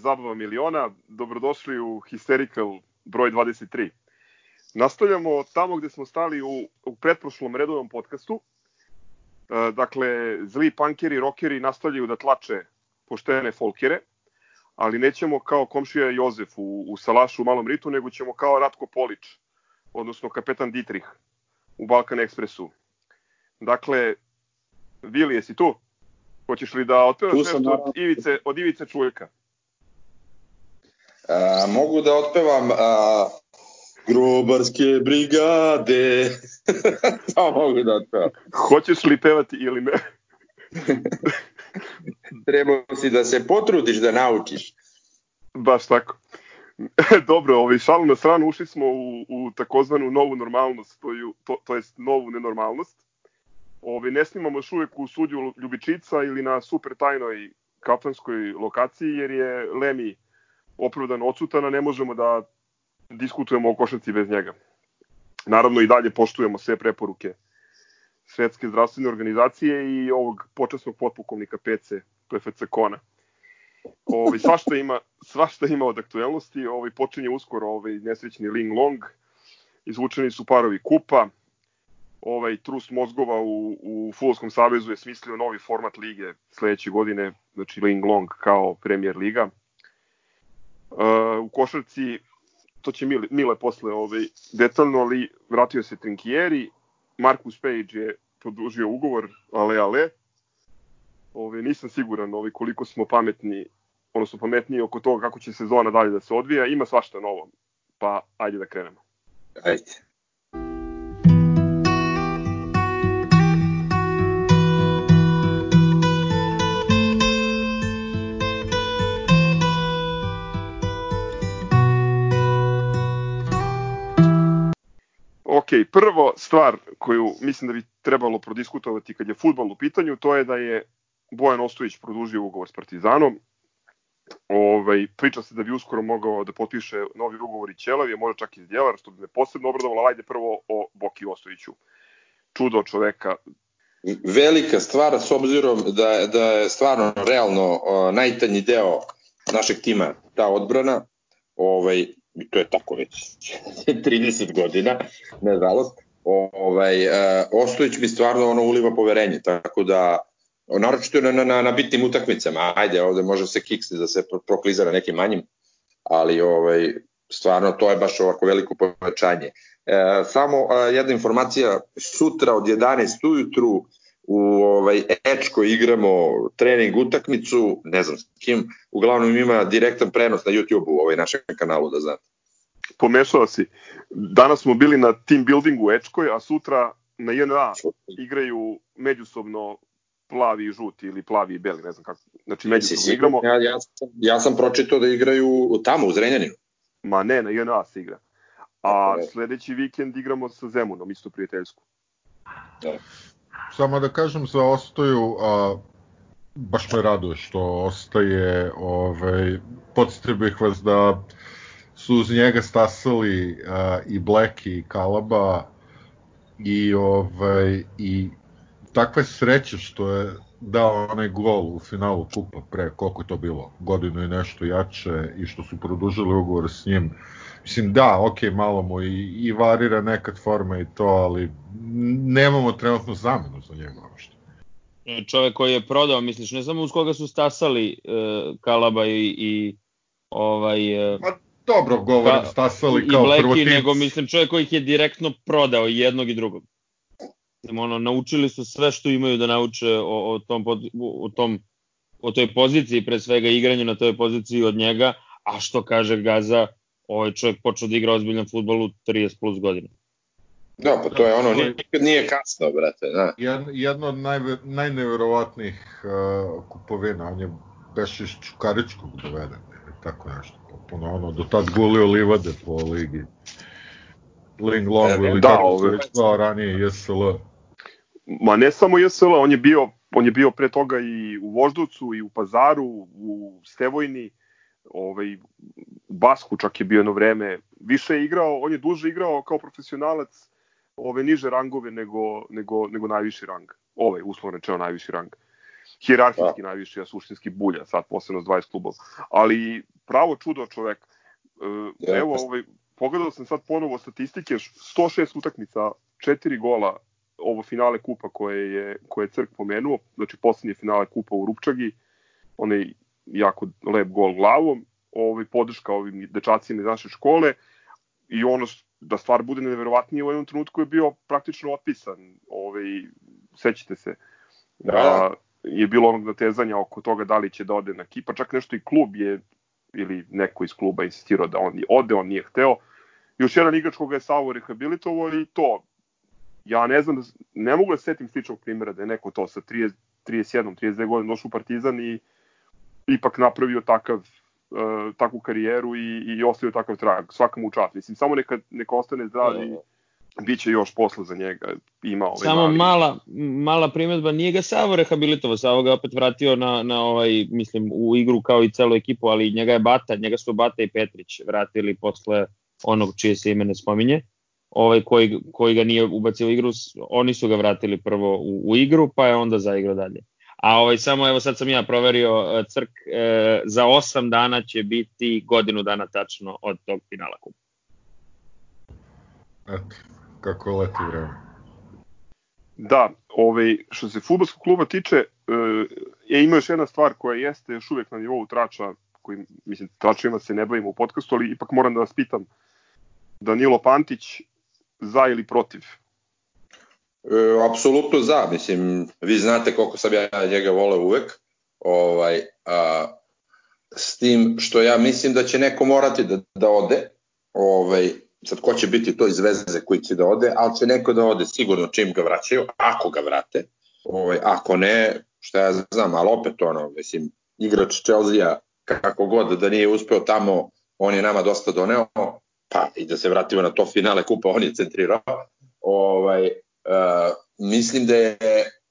Zabava miliona. Dobrodošli u Hysterical broj 23. Nastavljamo tamo gde smo stali u, u pretprošlom redovnom podcastu. E, dakle, zli pankeri, rokeri nastavljaju da tlače poštene folkere, ali nećemo kao komšija Jozef u, u Salašu u Malom Ritu, nego ćemo kao Ratko Polić, odnosno kapetan Dietrich u Balkan Ekspresu. Dakle, Vili, jesi tu? Hoćeš li da otpevaš nešto od Ivice, od Ivice Čuljka? A, mogu da otpevam a, Grobarske brigade. to mogu da otpevam. Hoćeš li pevati ili ne? Treba si da se potrudiš da naučiš. Baš tako. Dobro, ovaj, šalu na stranu, ušli smo u, u takozvanu novu normalnost, to, je, to, to jest novu nenormalnost Ove, ne snimamo još uvek u sudju Ljubičica ili na super tajnoj kafanskoj lokaciji, jer je Lemi opravdan odsutan, a ne možemo da diskutujemo o košarci bez njega. Naravno i dalje poštujemo sve preporuke Svetske zdravstvene organizacije i ovog počasnog potpukovnika PC, PFC Kona. Ovi, svašta ima, svašta ima od aktuelnosti, ovi, počinje uskoro ovaj nesrećni Ling Long, izvučeni su parovi kupa, ovaj trus mozgova u, u Futbolskom savezu je smislio novi format lige sledeće godine, znači Ling Long kao premier liga. Uh, u košarci, to će Mile, Mile posle ovaj, detaljno, ali vratio se Trinkieri, Marcus Page je produžio ugovor, ale ale. Ove, nisam siguran ovaj, koliko smo pametni, odnosno pametniji oko toga kako će sezona dalje da se odvija. Ima svašta novo, pa ajde da krenemo. Ajde. Prvo stvar koju mislim da bi trebalo prodiskutovati kad je futbol u pitanju, to je da je Bojan Ostojić produžio ugovor s Partizanom. Ovaj, priča se da bi uskoro mogao da potpiše novi ugovor i Ćelav, je možda čak i Zdjelar, što bi me posebno obradovalo. Ajde prvo o Boki Ostojiću. Čudo čoveka. Velika stvar s obzirom da, da je stvarno realno o, najtanji deo našeg tima ta odbrana. Ovaj, i to je tako već 30 godina, nažalost, ovaj, uh, Ostojić mi stvarno ono uliva poverenje, tako da naročito na, na, na bitnim utakmicama, ajde, ovde može se kiksne da se prokliza na nekim manjim, ali ovaj, stvarno to je baš ovako veliko povećanje. E, samo e, jedna informacija, sutra od 11 ujutru u ovaj Ečko igramo trening utakmicu, ne znam s kim, uglavnom ima direktan prenos na YouTube-u, ovaj našem kanalu da znate. Pomešao si. Danas smo bili na team buildingu u Ečkoj, a sutra na JNA igraju međusobno plavi i žuti ili plavi i beli, ne znam kako. Znači međusobno igramo. Ja, ja, sam, ja sam pročitao da igraju tamo u Zrenjaninu. Ma ne, na JNA se igra. A sledeći vikend igramo sa Zemunom, isto prijateljsku. Da. Samo da kažem za Ostoju, a, baš me raduje što ostaje, ovaj, podsjetio bih vas da su uz njega stasali a, i Black i Kalaba i ovaj i takve sreće što je dao onaj gol u finalu kupa pre koliko je to bilo godinu i nešto jače i što su produžili ugovor s njim mislim da, ok, malo mu i, i varira nekad forma i to, ali nemamo trenutno zamenu za njega uopšte. E, čovek koji je prodao, misliš, ne samo uz koga su stasali uh, Kalaba i, i ovaj... Uh, Ma dobro, govorim, ka, stasali kao Blacki, prvotimci. nego mislim čovek koji ih je direktno prodao jednog i drugog. Ono, naučili su sve što imaju da nauče o, o, tom, o, tom, o toj poziciji, pre svega igranju na toj poziciji od njega, a što kaže Gaza, ovaj čovjek počeo da igra ozbiljan futbol u 30 plus godina. Da, pa to je ono, nikad nije kasno, brate. Da. Jedno od najve, najneverovatnijih uh, kupovina, on je beš iz Čukaričkog doveden, tako nešto. Puno ono, do tad gulio livade po ligi. Ling Long e, ili da, kako se već zvao ranije JSL. Ma ne samo JSL, on je bio on je bio pre toga i u Voždovcu i u Pazaru, u Stevojni, ovaj, Basku čak je bio jedno vreme, više je igrao, on je duže igrao kao profesionalac ove niže rangove nego, nego, nego najviši rang. Ovaj, uslovno rečeno, najviši rang. hijerarhijski najviše, a suštinski bulja, sad posebno s 20 klubova. Ali pravo čudo čovek. E, evo, ovaj, pogledao sam sad ponovo statistike, 106 utakmica, 4 gola, ovo finale kupa koje je, koje je Crk pomenuo, znači poslednje finale kupa u Rupčagi, onaj jako lep gol glavom, ovaj, podrška ovim dečacima iz naše škole i ono da stvar bude neverovatnije u jednom trenutku je bio praktično otpisan. Ovaj, sećate se da, da je bilo onog natezanja oko toga da li će da ode na kipa, čak nešto i klub je ili neko iz kluba insistirao da on ode, on nije hteo. Još jedan igrač koga je Savo rehabilitovao i to, ja ne znam, da, ne mogu da setim sličnog primjera da je neko to sa 30, 31, 32 godina došao u Partizan i ipak napravio takav uh, takvu karijeru i, i ostavio takav trag. Svaka mu čast. Mislim, samo neka, neka ostane zdrav i biće još posla za njega. Ima ovaj Samo mali... mala, mala primetba, nije ga Savo rehabilitovao, Savo ga opet vratio na, na ovaj, mislim, u igru kao i celu ekipu, ali njega je Bata, njega su Bata i Petrić vratili posle onog čije se ime ne spominje, ovaj koji, koji ga nije ubacio u igru, oni su ga vratili prvo u, u igru, pa je onda zaigrao dalje. A ovaj, samo evo sad sam ja proverio e, crk, e, za 8 dana će biti godinu dana tačno od tog finala kupa. Eto, kako leti vreme. Da, ovaj, što se futbolskog kluba tiče, e, je ima još jedna stvar koja jeste još uvek na nivou trača, koji, mislim, tračima se ne bavimo u podcastu, ali ipak moram da vas pitam, Danilo Pantić, za ili protiv? E, apsolutno za, mislim, vi znate koliko sam ja njega voleo uvek, ovaj, a, s tim što ja mislim da će neko morati da, da ode, ovaj, sad ko će biti to iz veze koji će da ode, ali će neko da ode sigurno čim ga vraćaju, ako ga vrate, ovaj, ako ne, šta ja znam, ali opet ono, mislim, igrač Chelsea kako god da nije uspeo tamo, on je nama dosta doneo, pa i da se vratimo na to finale kupa, on je centrirao, ovaj, mislim da je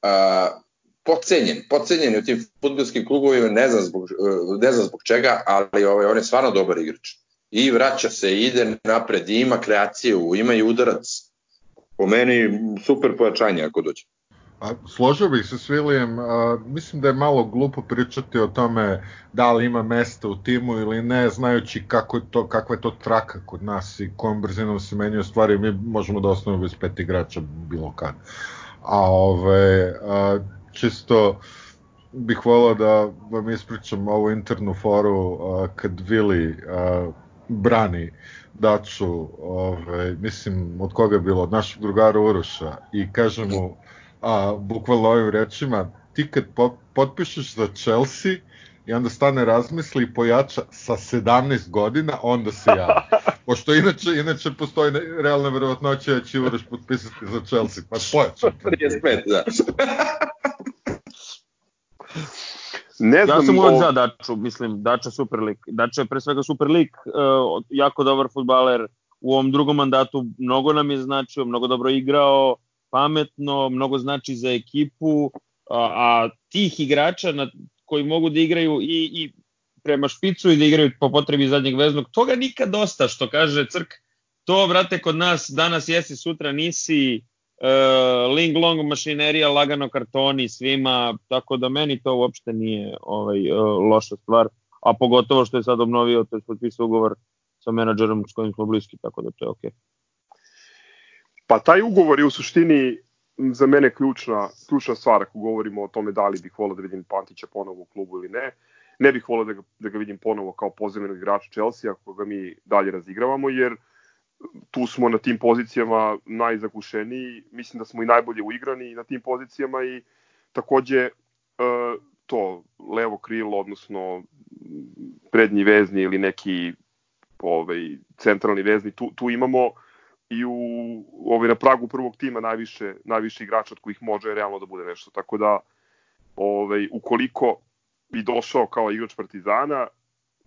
uh, pocenjen, pocenjen u tim futbolskim klubovima, ne znam zbog, uh, ne znam zbog čega, ali ovaj, on je stvarno dobar igrač. I vraća se, ide napred, ima kreaciju, ima i udarac. Po meni super pojačanje ako dođe. A, složio bih se s Vilijem, mislim da je malo glupo pričati o tome da li ima mesta u timu ili ne, znajući kako je to, kakva je to traka kod nas i kojom brzinom se menjaju stvari, mi možemo da osnovimo bez pet igrača bilo kad. A ove, a, čisto bih volao da vam ispričam ovu internu foru a, kad Vili a, brani Daču, ove, mislim, od koga je bilo, od našeg drugara Uroša, i kaže mu, a, bukvalno ovim rečima, ti kad po, potpišeš za Chelsea i onda stane razmisli i pojača sa 17 godina, onda se javi. Pošto inače, inače postoji realna verovatnoća da će Uroš potpisati za Chelsea, pa pojača. 35, da. Ne znam, ja sam uvek o... za Daču, mislim, Dača super lik. Dača je pre svega super lik, uh, jako dobar futbaler, u ovom drugom mandatu mnogo nam je značio, mnogo dobro igrao, pametno, mnogo znači za ekipu, a, a tih igrača na, koji mogu da igraju i, i prema špicu i da igraju po potrebi zadnjeg veznog, toga nikad dosta, što kaže Crk, to, vrate, kod nas danas jesi, sutra nisi, uh, Ling Long mašinerija, lagano kartoni svima, tako da meni to uopšte nije ovaj, uh, loša stvar, a pogotovo što je sad obnovio, to je potpisao ugovor sa menadžerom s kojim smo bliski, tako da to je okej. Okay. Pa taj ugovor je u suštini za mene ključna, ključna stvar ako govorimo o tome da li bih volao da vidim Pantića ponovo u klubu ili ne. Ne bih volao da ga, da ga vidim ponovo kao pozivnog igrača Chelsea ako ga mi dalje razigravamo, jer tu smo na tim pozicijama najzakušeniji, mislim da smo i najbolje uigrani na tim pozicijama i takođe e, to levo krilo, odnosno prednji vezni ili neki ovaj, centralni vezni, tu, tu imamo i u ovaj na pragu prvog tima najviše najviše igrača od kojih može realno da bude nešto. Tako da ovaj ukoliko bi došao kao igrač Partizana,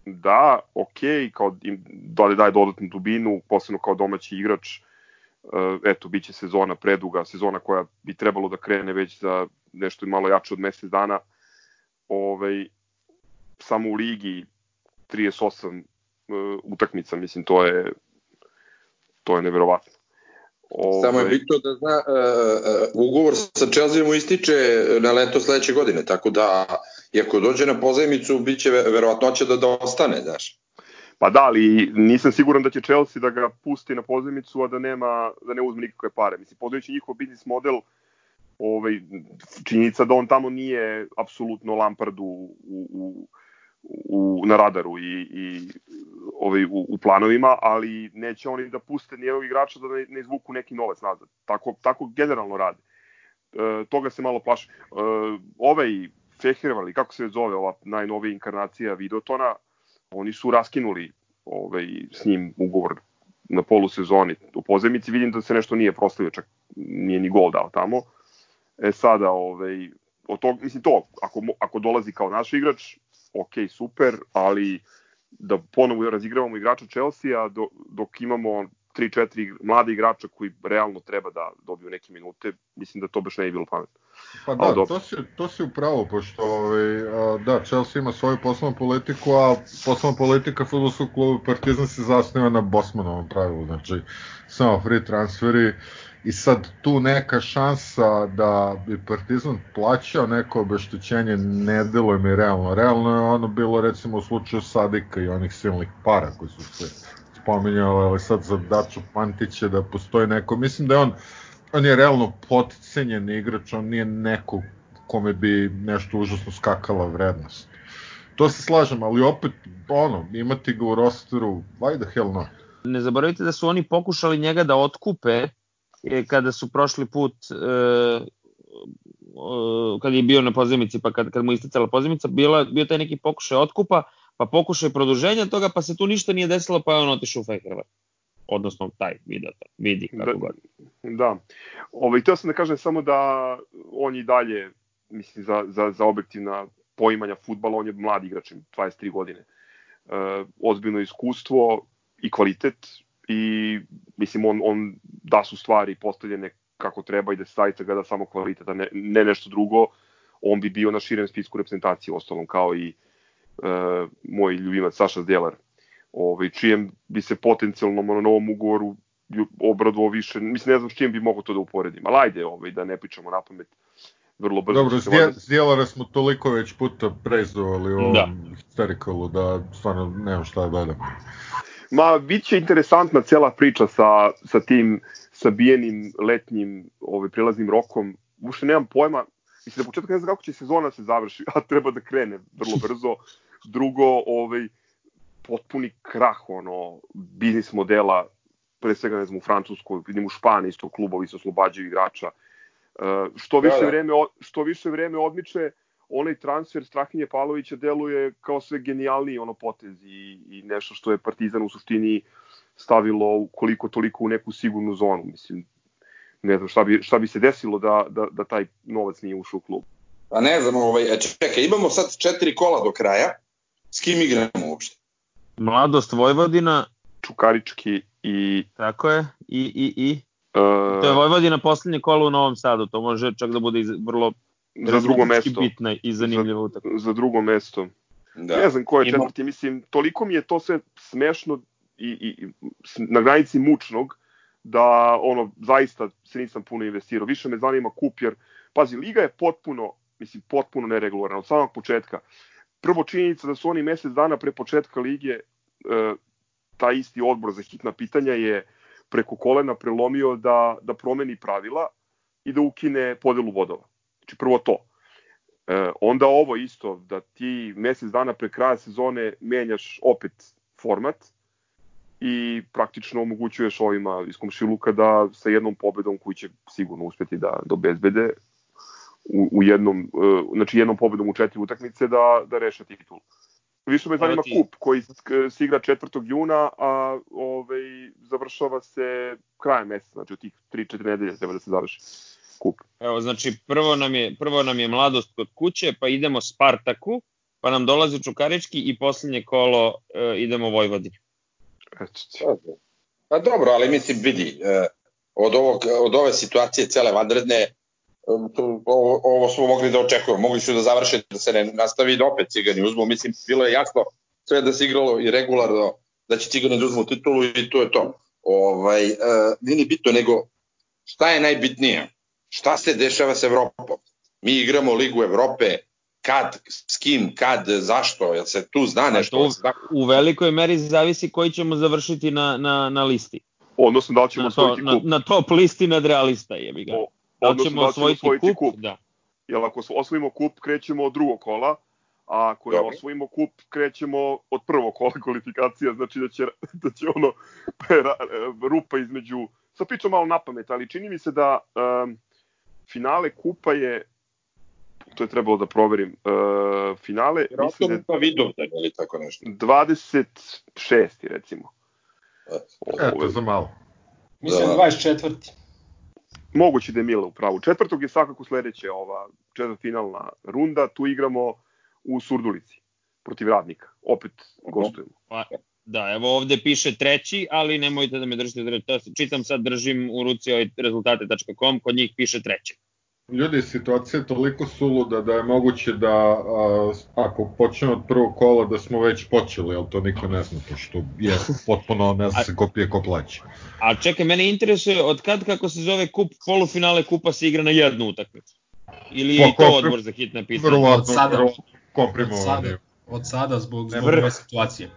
da, ok, kao im da li daje dodatnu dubinu, posebno kao domaći igrač, uh, eto, bit će sezona preduga, sezona koja bi trebalo da krene već za nešto malo jače od mesec dana, ovaj, samo u ligi 38 uh, utakmica, mislim, to je to je neverovatno. Ove... Samo je bitno da zna, uh, ugovor sa Chelsea mu ističe na leto sledeće godine, tako da i ako dođe na pozajmicu, bit će verovatnoća da, da ostane, znaš. Pa da, ali nisam siguran da će Chelsea da ga pusti na pozajmicu, a da nema da ne uzme nikakve pare. Mislim, poznajući njihov biznis model, ovaj, činjenica da on tamo nije apsolutno Lampardu u, u, u, na radaru i, i ovaj, u, u planovima, ali neće oni da puste nijednog igrača da ne, ne izvuku neki novac nazad. Tako, tako generalno rade. E, toga se malo plaši. E, ovaj Feherval, kako se zove ova najnovija inkarnacija Vidotona, oni su raskinuli ovaj, s njim ugovor na polusezoni u pozemici, vidim da se nešto nije proslavio, čak nije ni gol dao tamo. E sada, ovaj, od tog, mislim to, ako, ako dolazi kao naš igrač, ok, super, ali da ponovo razigravamo igrača Chelsea-a dok, dok imamo 3-4 mlade igrača koji realno treba da dobiju neke minute, mislim da to baš ne je bilo pametno. Pa da, to si, to si upravo, pošto ovaj, da, Chelsea ima svoju poslovnu politiku, a poslovna politika futbolskog kluba Partizan se zasniva na Bosmanovom pravilu, znači samo free transferi i sad tu neka šansa da bi Partizan plaćao neko obeštećenje ne deluje mi realno. Realno je ono bilo recimo u slučaju Sadika i onih silnih para koji su se spominjali, ali sad za Daču Pantića da postoji neko, mislim da je on on je realno potcenjen igrač, on nije neko kome bi nešto užasno skakala vrednost. To se slažem, ali opet, ono, imati ga u rosteru, why the hell not? Ne zaboravite da su oni pokušali njega da otkupe e, kada su prošli put e, e, kad je bio na pozemici, pa kad, kad mu isticala pozemica, bila, bio taj neki pokušaj otkupa, pa pokušaj produženja toga, pa se tu ništa nije desilo, pa je on otišao u Fejhervar odnosno taj video, vidi kako da, god. Da, ovaj, htio sam da kažem samo da on i dalje, mislim, za, za, za objektivna poimanja futbala, on je mlad igrač, 23 godine. E, ozbiljno iskustvo i kvalitet i mislim on, on da su stvari postavljene kako treba i da se zaista gleda samo kvalitet, a ne, ne nešto drugo, on bi bio na širem spisku reprezentacije, ostalom kao i e, moj ljubimac Saša Zdjelar, ovaj, čijem bi se potencijalno na novom ugovoru obradovao više, mislim ne znam s čim bi mogo to da uporedim, ali ajde ovaj, da ne pričamo na pamet vrlo brzo. Dobro, zdje, zdjelara smo toliko već puta prezovali u ovom da. da stvarno nemam šta da dodam. Ma, bit će interesantna cela priča sa, sa tim sabijenim letnjim ovaj, prilaznim rokom. Ušte nemam pojma, mislim da početak ne znam kako će sezona se završi, a treba da krene vrlo brzo. Drugo, ovaj, potpuni krah ono biznis modela pre svega ne znam u Francuskoj, vidim u Španiji isto klubovi se oslobađaju igrača. Uh, što više da, da. vreme što više vreme odmiče, onaj transfer Strahinje Pavlovića deluje kao sve genijalniji ono potez i, i nešto što je Partizan u suštini stavilo koliko toliko u neku sigurnu zonu. Mislim, ne znam šta bi, šta bi se desilo da, da, da taj novac nije ušao u klub. Pa ne znam, ovaj, e, čekaj, imamo sad četiri kola do kraja. S kim igramo uopšte? Mladost Vojvodina. Čukarički i... Tako je, i, i, i. Uh, to je Vojvodina poslednje kolo u Novom Sadu, to može čak da bude iz, vrlo za drugo mesto. bitna i zanimljiva utakmica. Za, za drugo mesto. Da. Ne znam ko je četvrti, Ima... mislim, toliko mi je to sve smešno i, i, i na granici mučnog, da ono, zaista se nisam puno investirao. Više me zanima kup, jer, pazi, Liga je potpuno, mislim, potpuno neregularna od samog početka. Prvo činjenica da su oni mesec dana pre početka lige e, taj isti odbor za hitna pitanja je preko kolena prelomio da, da promeni pravila i da ukine podelu vodova. Znači prvo to. E, onda ovo isto, da ti mesec dana pre kraja sezone menjaš opet format i praktično omogućuješ ovima iz komšiluka da sa jednom pobedom koji će sigurno uspeti da, da obezbede u, u jednom, uh, znači jednom pobedom u četiri utakmice da, da reše titul. Više me zanima kup koji se igra 4. juna, a ovaj, završava se krajem meseca, znači u tih 3-4 nedelje treba da se završi kup. Evo, znači prvo nam je, prvo nam je mladost kod kuće, pa idemo Spartaku, pa nam dolazi Čukarički i poslednje kolo uh, idemo Vojvodini. Eto Pa dobro, ali mislim, vidi, uh, od, ovog, od ove situacije cele vanredne, ovo, ovo smo mogli da očekujemo. Mogli su da završe, da se ne nastavi da opet Cigani uzmu. Mislim, bilo je jasno sve da se igralo i regularno, da će Cigani da uzmu titulu i to je to. Ovaj, uh, nije ni bitno, nego šta je najbitnije? Šta se dešava sa Evropom? Mi igramo Ligu Evrope, kad, s kim, kad, zašto, jel se tu zna nešto? To u, u velikoj meri zavisi koji ćemo završiti na, na, na listi. Odnosno da li ćemo na osvojiti to, kup. Na, na top listi nadrealista je ga. O, Da li ćemo da osvojiti osvojiti kup? kup. Da. Jer ako osvojimo kup, krećemo od drugog kola, a ako ne Dobro. osvojimo kup, krećemo od prvog kola kvalifikacija, znači da će, da će ono rupa između... Sad pričam malo na pamet, ali čini mi se da um, finale kupa je to je trebalo da proverim. Uh, finale, mislim da je pa Vidovdan ili tako nešto. 26. recimo. Eto, za malo. Mislim Da. 24. Moguće da je Mila u pravu. Četvrtog je svakako sledeće ova četvrtfinalna runda. Tu igramo u Surdulici protiv radnika. Opet gostujemo. Da, evo ovde piše treći, ali nemojte da me držite. To Čitam sad, držim u ruci ovaj rezultate.com, kod njih piše treći. Ljudi, situacija je toliko suluda da je moguće da a, ako počnemo od prvog kola da smo već počeli, ali to niko ne zna, to što je potpuno ne zna se ko pije ko plaća. A čekaj, mene interesuje od kad kako se zove kup, polufinale kupa se igra na jednu utakmicu? Ili je Pa, i to odbor za hitna pitanja? Vrlo Od sada. verovatno Od sada, od sada zbog, zbog ove situacije.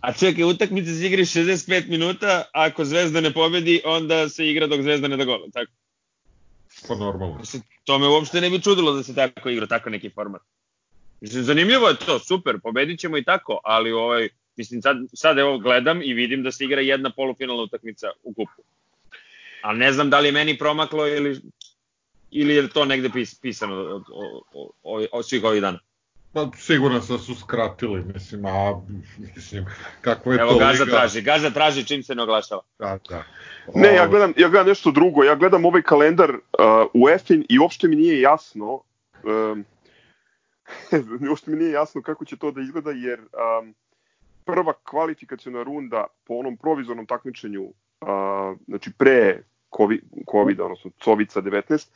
A čekaj, utakmica se igra 65 minuta, a ako Zvezda ne pobedi, onda se igra dok Zvezda ne da gol. Tako. Pa normalno. Mislim, to me uopšte ne bi čudilo da se tako igra, tako neki format. Mislim, zanimljivo je to, super, pobedit ćemo i tako, ali ovaj, mislim, sad, sad evo gledam i vidim da se igra jedna polufinalna utakmica u kupu. Ali ne znam da li je meni promaklo ili, ili je to negde pis, pisano od, od, od, od, od svih ovih dana. Pa siguran sam da su skratili, mislim, a mislim, kako je Evo, to Gaza liga. traži, Gaza traži čim se ne oglašava. Da, da. Ne, ja O, gledam, ja gledam nešto drugo. Ja gledam ovaj kalendar uh, u EFIN i uopšte mi nije jasno um, uopšte mi nije jasno kako će to da izgleda, jer um, prva kvalifikaciona runda po onom provizornom takmičenju, uh, znači pre COVID, COVID odnosno Covica 19,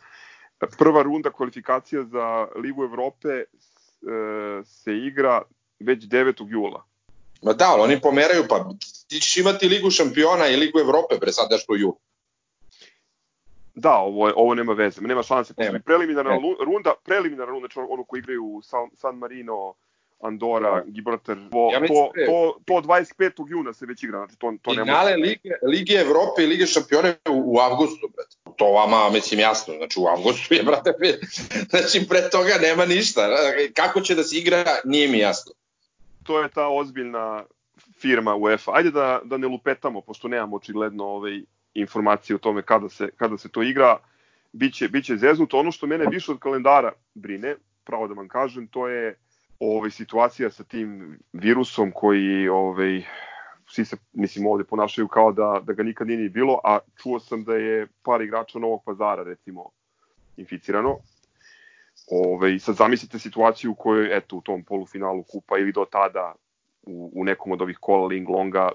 prva runda kvalifikacija za Ligu Evrope se igra već 9. jula. Ma da, ali oni pomeraju, pa ti ćeš imati Ligu šampiona i Ligu Evrope, bre, sad nešto u julu. Da, ovo, je, ovo nema veze, nema šanse. Nema. Nema. Preliminarna Ne. lu- runda, preliminarna runda, znači ono koji igraju San, San Marino, Andora, Da. Gibraltar, to, Ja mislim to, da to, to 25. juna se već igra, znači to, to ne Finale. Lige, Lige Evrope i Lige šampiona u, u avgustu, brate. To vama, mislim, jasno. Znači, u avgustu je, brate, znači, pre toga nema ništa. Kako će da se igra, nije mi jasno. To je ta ozbiljna firma UEFA. Ajde da, da ne lupetamo, pošto nemamo očigledno ovaj, informacije o tome kada se, kada se to igra. Biće, biće zeznuto. Ono što mene više od kalendara brine, pravo da vam kažem, to je ovaj, situacija sa tim virusom koji ovaj, svi se, mislim, ovde ponašaju kao da, da ga nikad nije ni bilo, a čuo sam da je par igrača Novog pazara, recimo, inficirano. Ove, sad zamislite situaciju u kojoj, eto, u tom polufinalu kupa ili do tada u, u nekom od ovih kola Ling Longa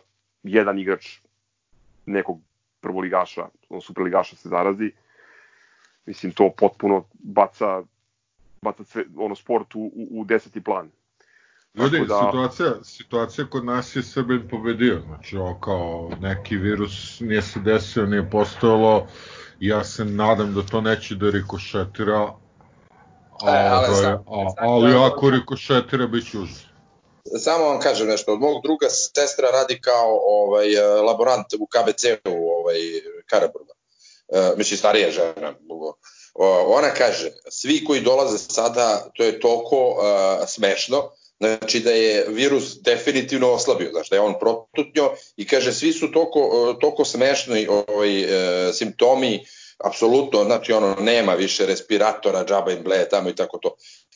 jedan igrač nekog prvoligaša, superligaša se zarazi. Mislim, to potpuno baca, baca sve, ono, sport u, u, u deseti plan. Ljudi, da- situacija, situacija kod nas je Srbin pobedio, znači ovo kao neki virus nije se desio, nije postojalo, ja se nadam da to neće da rikošetira, E, ali ovaj, sad- a, ali ako rikošetira bit će užas. Samo vam kažem nešto, od mog druga sestra radi kao ovaj, laborant u KBC-u ovaj, Karaburga. E, mislim, starija žena. O, ona kaže, svi koji dolaze sada, to je toliko uh, smešno, znači da je virus definitivno oslabio, znači da je on protutnjo i kaže, svi su toliko, uh, toliko smešni ovaj, uh, simptomi, apsolutno, znači ono, nema više respiratora, džaba im bleje tamo i tako to.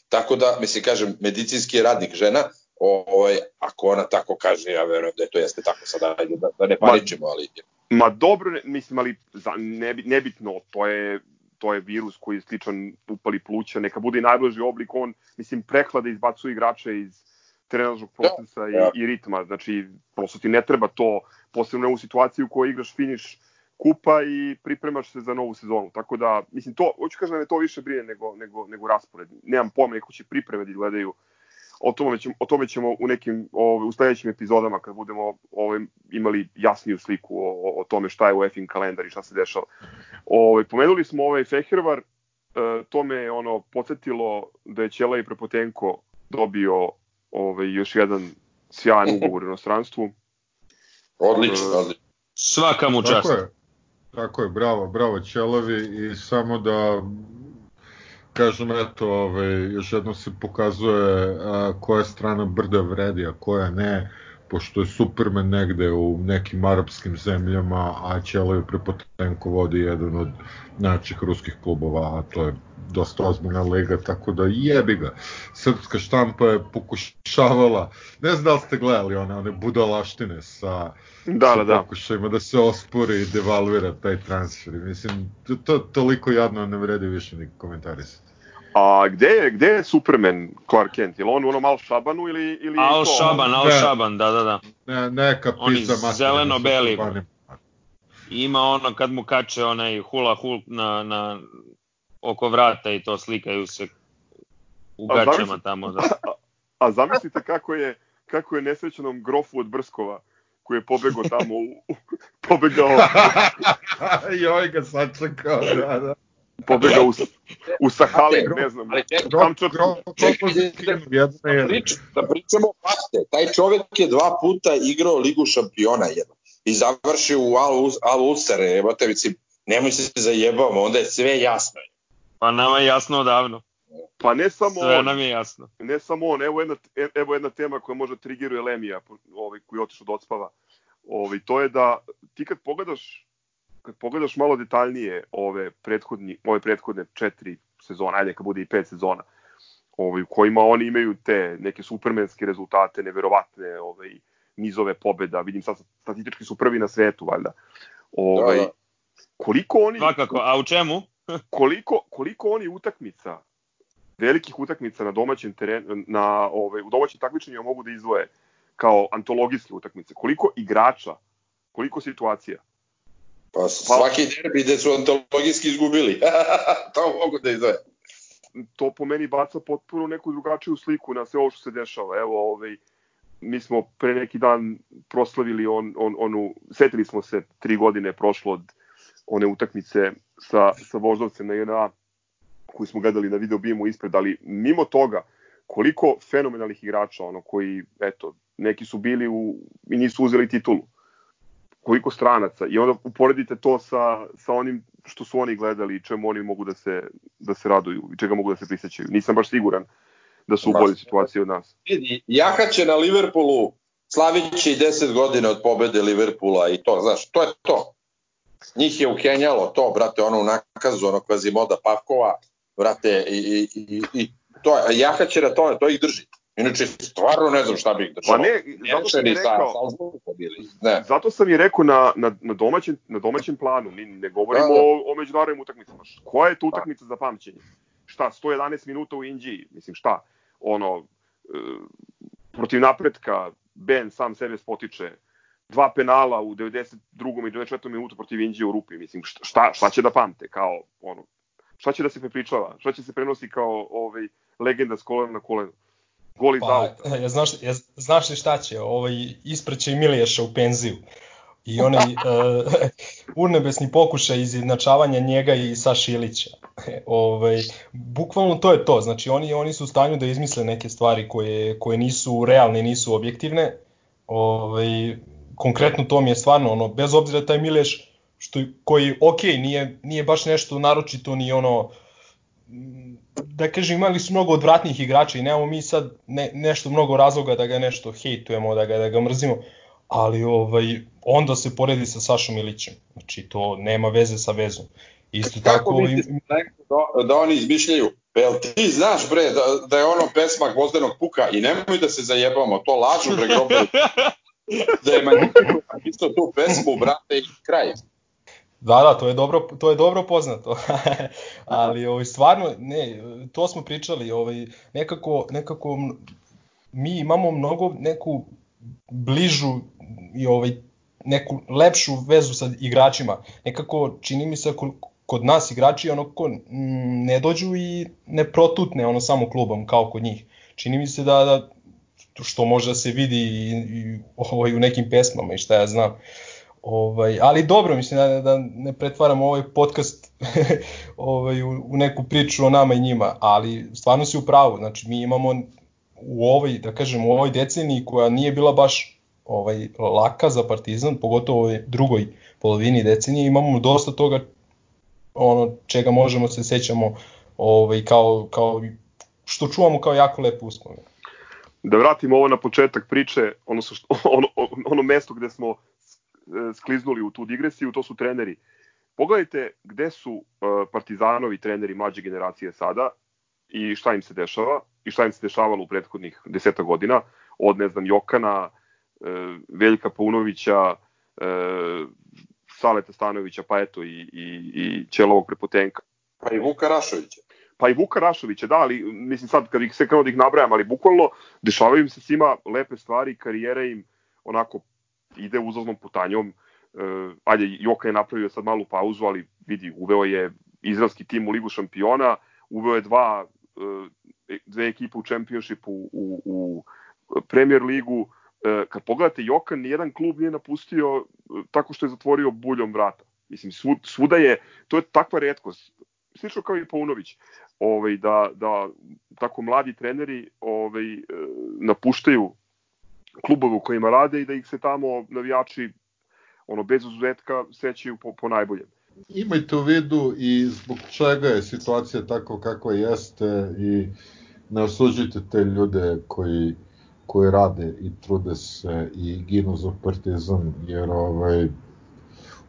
Tako da, mislim, kažem, medicinski radnik žena, ovaj, ako ona tako kaže, ja verujem da je to jeste tako sada, da, da ne paničimo, ali... Ma dobro, mislim, ali za, nebi, nebitno, to je to je virus koji je sličan upali pluća, neka bude i najblaži oblik, on, mislim, prehlada izbacuje igrača iz trenažnog procesa i, da. i ritma, znači, prosto ti ne treba to, posebno u situaciji u kojoj igraš finiš kupa i pripremaš se za novu sezonu, tako da, mislim, to, hoću kažem da me to više brine nego, nego, nego raspored, nemam pojma, neko će pripreme da gledaju, o tome ćemo, o tome ćemo u nekim ovaj, u sledećim epizodama kad budemo ovaj, imali jasniju sliku o, o, o tome šta je u EFIN kalendar i šta se dešava. Ovaj, pomenuli smo ovaj Fehervar, e, to me je ono podsjetilo da je Ćela i Prepotenko dobio ovaj, još jedan sjajan ugovor u inostranstvu. Odlično, odlično. Svaka mu čast. Tako je. Tako je, bravo, bravo Ćelavi i samo da kažem, eto, ovaj, još jednom se pokazuje a, koja strana brda vredi, a koja ne, pošto je Superman negde u nekim arapskim zemljama, a Ćelavi Prepotenko vodi jedan od najjačih ruskih klubova, a to je dosta ozbiljna liga, tako da jebi ga. Srpska štampa je pokušavala, ne znam da li ste gledali one, one budalaštine sa, Da, sa da, da. pokušajima da se ospori i devalvira taj transfer. Mislim, to, to toliko jadno ne vredi više ni komentarisati. A gde je, gde je Superman Clark Kent? Je on u onom Al Shabanu ili, ili Al to- Shaban, Al Ne. Shaban, da, da, da. Ne, neka Oni pizza materina zeleno-beli. Ima ono kad mu kače onaj hula hulk na, na oko vrata i to slikaju se u A gaćama zamisli- tamo. Da. A zamislite kako je, kako je nesrećenom grofu od Brskova koji je pobegao tamo, u, u, pobegao, Joj ga sačekao, da, da. Pobegao u, u Sahalin, ne znam, Ali čekaj, jedna da, je. priča, da pričamo fakte. Taj čovek je dva puta igrao ligu šampiona jedno. I završio u Al, Al Usare, jebote, mislim, nemoj se zajebamo, onda je sve jasno. Pa nama je jasno odavno. Pa ne samo Sve on, nam je jasno. ne samo on, evo jedna, evo jedna tema koja možda trigiruje Lemija, ovaj, koji je otišao od odspava. Ovaj, to je da ti kad pogledaš kad pogledaš malo detaljnije ove prethodni ove prethodne četiri sezone, ajde kad bude i pet sezona, ovaj u kojima oni imaju te neke supermenske rezultate, neverovatne ovaj nizove pobeda, vidim sad statistički su prvi na svetu valjda. Ovaj Da, da. koliko oni Svakako, a u čemu? koliko, koliko oni utakmica, velikih utakmica na domaćem terenu, na, ovaj, u domaćim takmičenjima mogu da izdvoje kao antologijske utakmice, koliko igrača, koliko situacija. Pa svaki derbi gde su antologijski izgubili. to mogu da izvoje. To po meni baca potpuno neku drugačiju sliku na sve ovo što se dešava. Evo, ovaj, mi smo pre neki dan proslavili on, on, onu, setili smo se tri godine prošlo od one utakmice sa, sa Voždovcem na JNA koju smo gledali na video bimu ispred, ali mimo toga, koliko fenomenalnih igrača, ono, koji, eto, neki su bili u, i nisu uzeli titulu, koliko stranaca, i onda uporedite to sa, sa onim što su oni gledali i čemu oni mogu da se, da se raduju i čega mogu da se prisećaju. Nisam baš siguran da su u boljoj situaciji od nas. Vidi, Jaka će na Liverpoolu slavići 10 godina od pobede Liverpoola i to, znaš, to je to. Njih je ukenjalo to, brate, ono u nakazu, ono Kvazimoda Pavkova, brate, i, i, i, i to, je- Jaka će na tome, to ih drži. Inače, stvarno ne znam šta bi ih držalo. Pa ne, zato sam i sa rekao, Salzburgom bili. Ne. Zato sam i rekao na, na, na, domaćem, na domaćem planu, mi ne govorimo Da, da. o, o međunarodnim utakmicama. Koja je to utakmica za pamćenje? Šta, 111 minuta u Inđiji? Mislim, šta? Ono, e, protiv napretka, Ben sam sebe spotiče, dva penala u 92. i 94. minutu protiv Inđije u Rupi. Mislim, šta, šta, šta će da pamte? Kao, ono, šta će da se prepričava? Šta će se prenosi kao ovaj, legenda s kolena na koleno? Gol iz Pa, auta. ja, znaš, ja, znaš li šta će? Ovaj, ispreće i Miliješa u penziju. I onaj uh, urnebesni pokušaj izjednačavanja njega i Saša Ilića. ovaj, bukvalno to je to. Znači oni, oni su u stanju da izmisle neke stvari koje, koje nisu realne, nisu objektivne. Ovaj, konkretno to mi je stvarno, ono, bez obzira taj Miliješ, što, koji, ok, nije, nije baš nešto naročito ni ono, da kažem, imali su mnogo odvratnih igrača i nemamo mi sad ne, nešto mnogo razloga da ga nešto hejtujemo, da ga, da ga mrzimo, ali ovaj, onda se poredi sa Sašom Ilićem. Znači, to nema veze sa vezom. Isto Kako tako, misliš da, da oni izmišljaju? Jel ti znaš bre da, da je ono pesma Gvozdenog puka i nemoj da se zajebamo, to lažu bre grobe. da je Magnifico napisao tu pesmu, brate, i kraj. Da, da, to je dobro, to je dobro poznato. Ali ovaj stvarno ne, to smo pričali, ovaj nekako nekako mi imamo mnogo neku bližu i ovaj neku lepšu vezu sa igračima. Nekako čini mi se ko- kod nas igrači onako mm, ne dođu i ne protutne ono samo klubom kao kod njih. čini mi se da, da što može da se vidi i, i ovaj, u nekim pesmama i šta ja znam. Ovaj, ali dobro, mislim da, da ne pretvaramo ovaj podcast ovaj, u, u neku priču o nama i njima, ali stvarno si u pravu, znači mi imamo u ovoj, da kažem, u ovoj deceniji koja nije bila baš ovaj laka za Partizan, pogotovo u drugoj polovini decenije, imamo dosta toga ono čega možemo se sećamo ovaj kao kao što čuvamo kao jako lepe uspomene. Da vratimo ovo na početak priče, ono, što, ono, ono mesto gde smo skliznuli u tu digresiju, to su treneri. Pogledajte gde su uh, Partizanovi treneri mlađe generacije sada i šta im se dešava i šta im se dešavalo u prethodnih deseta godina, od, ne znam, Jokana, uh, Veljka Paunovića, uh, Saleta Stanovića, pa eto i, i, i Ćelovog Prepotenka. Pa i Vuka Rašovića pa i Vuka Rašovića, da, ali mislim sad kad ih sve krenuo da ih nabrajam, ali bukvalno dešavaju im se svima lepe stvari, karijera im onako ide uzlaznom putanjom. E, ajde, Joka je napravio sad malu pauzu, ali vidi, uveo je izraelski tim u Ligu šampiona, uveo je dva, e, dve ekipe u čempionšipu u, u Premier ligu. E, kad pogledate Jokan, nijedan klub nije napustio e, tako što je zatvorio buljom vrata. Mislim, svuda je, to je takva redkost slično kao i Paunović ovaj, da, da tako mladi treneri ovaj, napuštaju klubove u kojima rade i da ih se tamo navijači ono bez izuzetka sećaju po, po najboljem. Imajte u vidu i zbog čega je situacija tako kakva jeste i ne osuđujte te ljude koji koji rade i trude se i ginu za partizan, jer ovaj,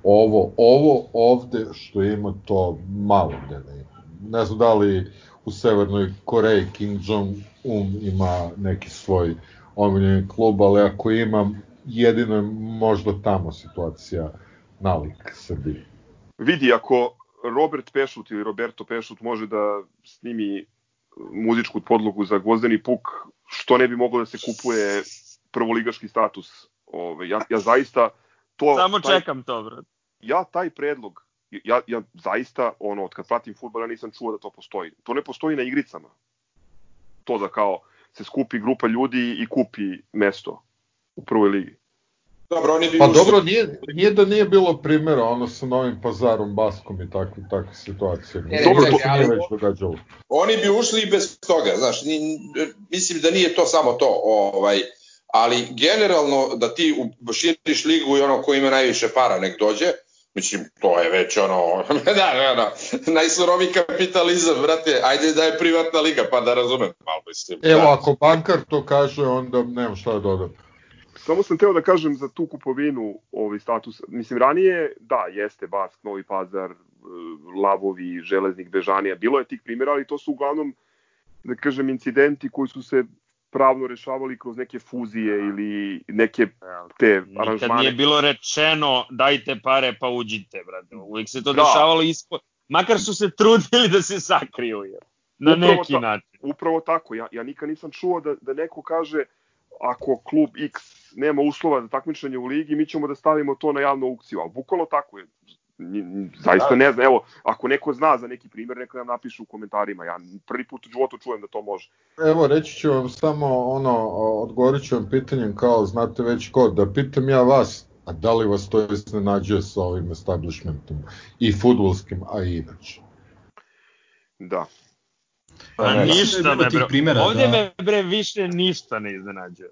ovo, ovo ovde što ima to malo gde ne ima ne znam da li u Severnoj Koreji Kim Jong-un ima neki svoj omiljeni klub, ali ako imam, jedino je možda tamo situacija nalik Srbiji. Vidi, ako Robert Pešut ili Roberto Pešut može da snimi muzičku podlogu za Gvozdeni puk, što ne bi moglo da se kupuje prvoligaški status. Ove, ja, ja zaista to... Samo taj, čekam to, bro. Ja taj predlog ja, ja zaista, ono, od kad pratim futbol, ja nisam čuo da to postoji. To ne postoji na igricama. To da kao se skupi grupa ljudi i kupi mesto u prvoj ligi. Dobro, oni bi pa dobro, nije, nije da nije bilo primjera ono sa Novim pazarom, Baskom i takve, takve situacije. E, dobro, to nije već događalo. Oni bi ušli i bez toga, znaš, ni, mislim da nije to samo to, ovaj, ali generalno da ti širiš ligu i ono ko ima najviše para nek dođe, Mislim, to je već ono, da, da, da, najsurovi kapitalizam, brate, ajde da je privatna liga, pa da razumem, malo mislim. Evo, da. ako bankar to kaže, onda nemam šta da dodam. Samo sam teo da kažem za tu kupovinu ovaj status. Mislim, ranije, da, jeste Bask, Novi Pazar, e, Lavovi, Železnik, Bežanija, bilo je tih primjera, ali to su uglavnom, da kažem, incidenti koji su se pravno rešavali kroz neke fuzije ili neke te aranžmane. Nikad nije bilo rečeno dajte pare pa uđite, brate. Uvijek se to da. dešavalo ispod. Makar su se trudili da se sakriju, jer. Na upravo neki ta, način. Upravo tako. Ja, ja nikad nisam čuo da, da neko kaže ako klub X nema uslova za takmičenje u ligi, mi ćemo da stavimo to na javnu aukciju. Ali bukvalno tako je zaista da. ne znam, evo, ako neko zna za neki primjer, neka nam napiše u komentarima, ja prvi put u životu čujem da to može. Evo, reći ću vam samo, ono, odgovorit ću vam pitanjem kao, znate već ko, da pitam ja vas, a da li vas to iznenađuje sa ovim establishmentom, i futbolskim, a i inače? Da. Pa ne, ništa, me, bre, primjera, ovdje da... me bre više ništa ne iznenađuje.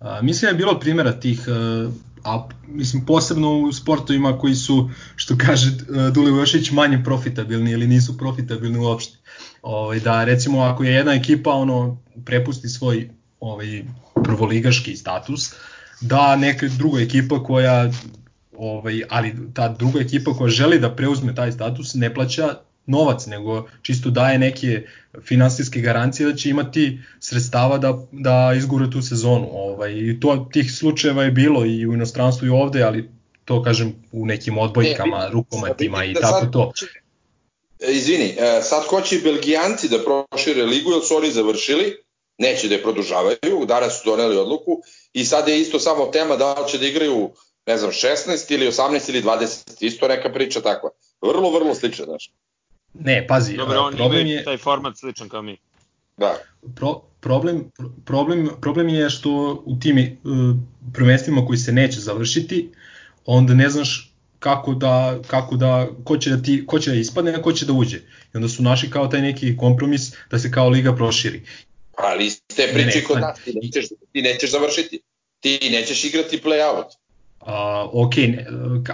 A, mislim da je bilo primjera tih uh, a mislim posebno u sportovima koji su, što kaže e, Dule Vošić, manje profitabilni ili nisu profitabilni uopšte. Ovaj, da recimo ako je jedna ekipa ono prepusti svoj ovaj, prvoligaški status, da neka druga ekipa koja ovaj, ali ta druga ekipa koja želi da preuzme taj status ne plaća novac, nego čisto daje neke finansijske garancije da će imati sredstava da, da izgure tu sezonu. Ovaj, I to tih slučajeva je bilo i u inostranstvu i ovde, ali to kažem u nekim odbojkama, e, rukometima i da tako sad, to. Izvini, e, sad hoće i Belgijanci da prošire ligu, jer su oni završili, neće da je produžavaju, danas su doneli odluku i sad je isto samo tema da li će da igraju ne znam, 16 ili 18 ili 20, isto neka priča takva. Vrlo, vrlo slična, znaš. Ne, pazi, Dobro, on problem je... taj format sličan kao mi. Da. Pro, problem, problem, problem je što u tim uh, prvenstvima koji se neće završiti, onda ne znaš kako da, kako da, ko će da, ti, ko će da ispadne, a ko će da uđe. I onda su naši kao taj neki kompromis da se kao liga proširi. Ali ste priče kod nas, ti nećeš, ti nećeš završiti. Ti nećeš igrati play-out. Uh, ok,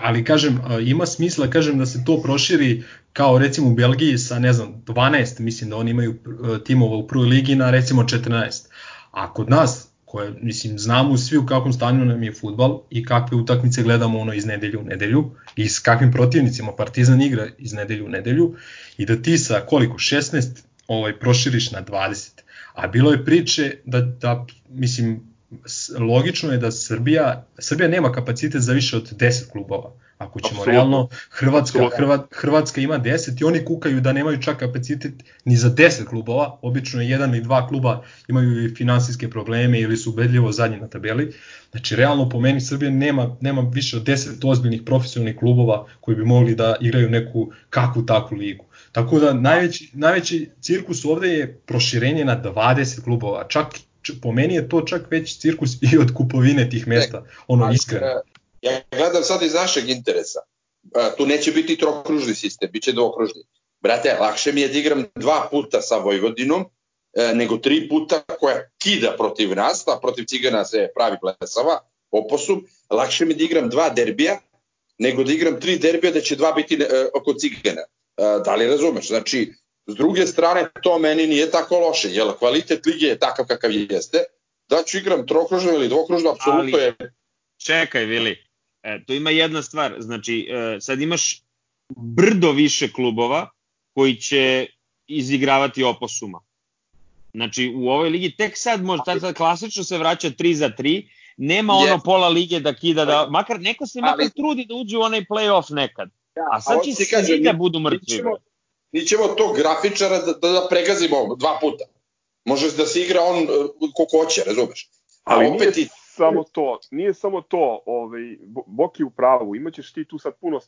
ali kažem, ima smisla kažem da se to proširi kao recimo u Belgiji sa ne znam 12, mislim da oni imaju timova u prvoj ligi na recimo 14. A kod nas koje, mislim, znamo svi u kakvom stanju nam je futbal i kakve utakmice gledamo ono iz nedelju u nedelju i s kakvim protivnicima Partizan igra iz nedelju u nedelju i da ti sa koliko, 16 ovaj, proširiš na 20. A bilo je priče da, da mislim, logično je da Srbija, Srbija nema kapacitet za više od 10 klubova. Ako ćemo Absolutno. realno, Hrvatska, Hrvat, Hrvatska ima 10 i oni kukaju da nemaju čak kapacitet ni za 10 klubova, obično jedan ili dva kluba imaju i finansijske probleme ili su ubedljivo zadnji na tabeli. Znači, realno po meni Srbija nema, nema više od 10 ozbiljnih profesionalnih klubova koji bi mogli da igraju neku kakvu takvu ligu. Tako da najveći, najveći cirkus ovde je proširenje na 20 klubova, čak po meni je to čak već cirkus i od kupovine tih mesta, ono iskreno. Ja gledam sad iz našeg interesa. Tu neće biti trokružni sistem, bit će dvokružni. Brate, lakše mi je da igram dva puta sa Vojvodinom, e, nego tri puta koja kida protiv nas, a protiv Cigana se pravi plesava, oposum. Lakše mi je da igram dva derbija, nego da igram tri derbija da će dva biti e, oko Cigana. E, da li razumeš? Znači, s druge strane, to meni nije tako loše, jer kvalitet lige je takav kakav jeste. Da ću igram trokružno ili dvokružno, apsolutno je... Čekaj, Vili, E, to ima jedna stvar, znači e, sad imaš brdo više klubova koji će izigravati oposuma. Znači u ovoj ligi tek sad može, tad sad klasično se vraća 3 za 3, nema yes. ono pola lige da kida, da, makar neko se makar Ali, trudi da uđe u onaj play-off nekad. Da, a sad će svi da budu mrtvi. Mi ćemo, mi ćemo tog grafičara da, da, da pregazimo dva puta. Može da se igra on e, ko hoće, razumeš? Ali opet nije, samo to, nije samo to, ovaj, Boki u pravu, imaćeš ti tu sad puno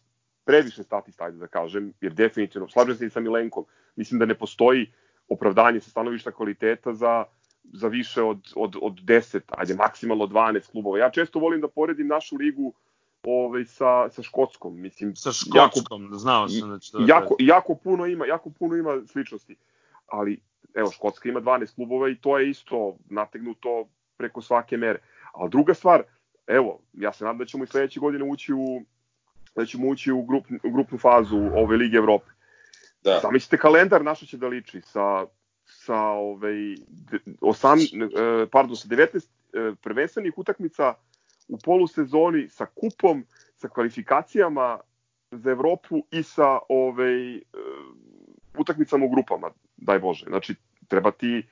previše statista, ajde da kažem, jer definitivno, slažem se i sa Milenkom, mislim da ne postoji opravdanje sa stanovišta kvaliteta za, za više od, od, od 10, ajde maksimalno 12 klubova. Ja često volim da poredim našu ligu ovaj sa sa škotskom mislim sa škotskom jako, znao sam da će to jako jako puno ima jako puno ima sličnosti ali evo škotska ima 12 klubova i to je isto nategnuto preko svake mere Ali druga stvar, evo, ja se nadam da ćemo i sledeće godine ući u da ćemo ući u, grup, u grupnu fazu ove Lige Evrope. Da. Zamislite kalendar naša će da liči sa sa ovaj 8 e, pardon sa 19 e, prvenstvenih utakmica u polusezoni sa kupom, sa kvalifikacijama za Evropu i sa ovaj e, utakmicama u grupama, daj Bože. Znači treba ti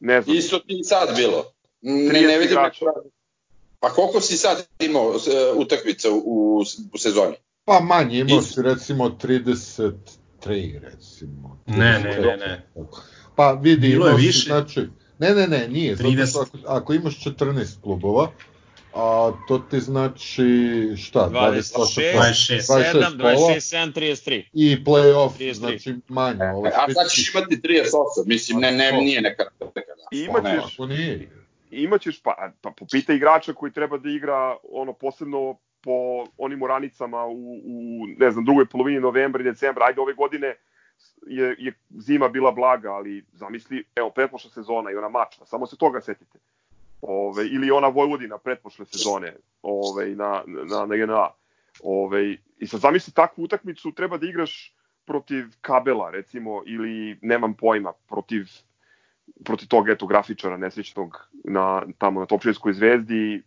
ne znam. Isto ti sad bilo. Ne, ne vidim Pa koliko si sad imao e, utakmica u, u sezoni? Pa manje, imao si recimo 33 recimo. Ne, ne, ne, ne. Pa vidi, Bilo je više. Znači, ne, ne, ne, nije. 30. Zato ako, ako imaš 14 klubova, a to ti znači šta? 26, 26, 7, 26, 7, 33. I play-off, znači manje. Ovo a sad ćeš imati 38, mislim, ne, ne, nije neka... neka I imaćeš, nije imaćeš, pa, pa popita igrača koji treba da igra ono posebno po onim oranicama u, u ne znam, drugoj polovini novembra i decembra, ajde ove godine je, je zima bila blaga, ali zamisli, evo, pretpošla sezona i ona mačna, samo se toga setite. Ove, ili ona Vojvodina pretpošle sezone ove, na, na, na GNA. Ove, I sad zamisli takvu utakmicu, treba da igraš protiv kabela, recimo, ili nemam pojma, protiv protiv tog eto grafičara nesrećnog na tamo na Topčevskoj zvezdi.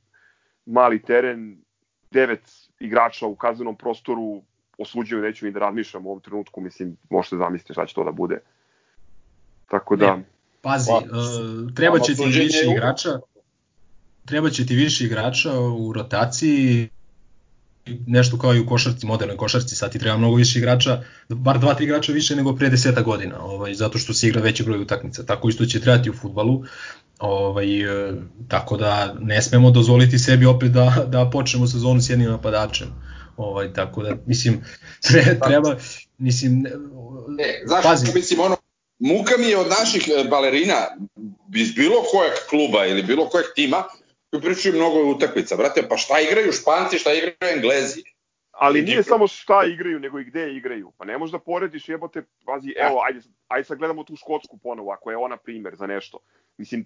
Mali teren devet igrača u kaznenom prostoru osuđuju neću ni da razmišljam u ovom trenutku mislim možete zamisliti šta će to da bude. Tako da ne, pazi pa, uh, treba će ti više igrača treba će ti više igrača u rotaciji nešto kao i u košarci, modernoj košarci, sad ti treba mnogo više igrača, bar dva, tri igrača više nego pre deseta godina, ovaj, zato što se igra veći broj utakmica. Tako isto će trebati u futbalu, ovaj, e, tako da ne smemo dozvoliti sebi opet da, da počnemo sezonu s jednim napadačem. Ovaj, tako da, mislim, treba, treba mislim, ne, zašto, pazi. mislim, ono, muka mi je od naših e, balerina iz bilo kojeg kluba ili bilo kojeg tima koji pričaju mnogo utakmica. Brate, pa šta igraju Španci, šta igraju Englezi? Ali nije samo šta igraju, nego i gde igraju. Pa ne možeš da porediš, jebote, pazi, evo, ajde, ajde sad gledamo tu Škotsku ponovo, ako je ona primer za nešto. Mislim,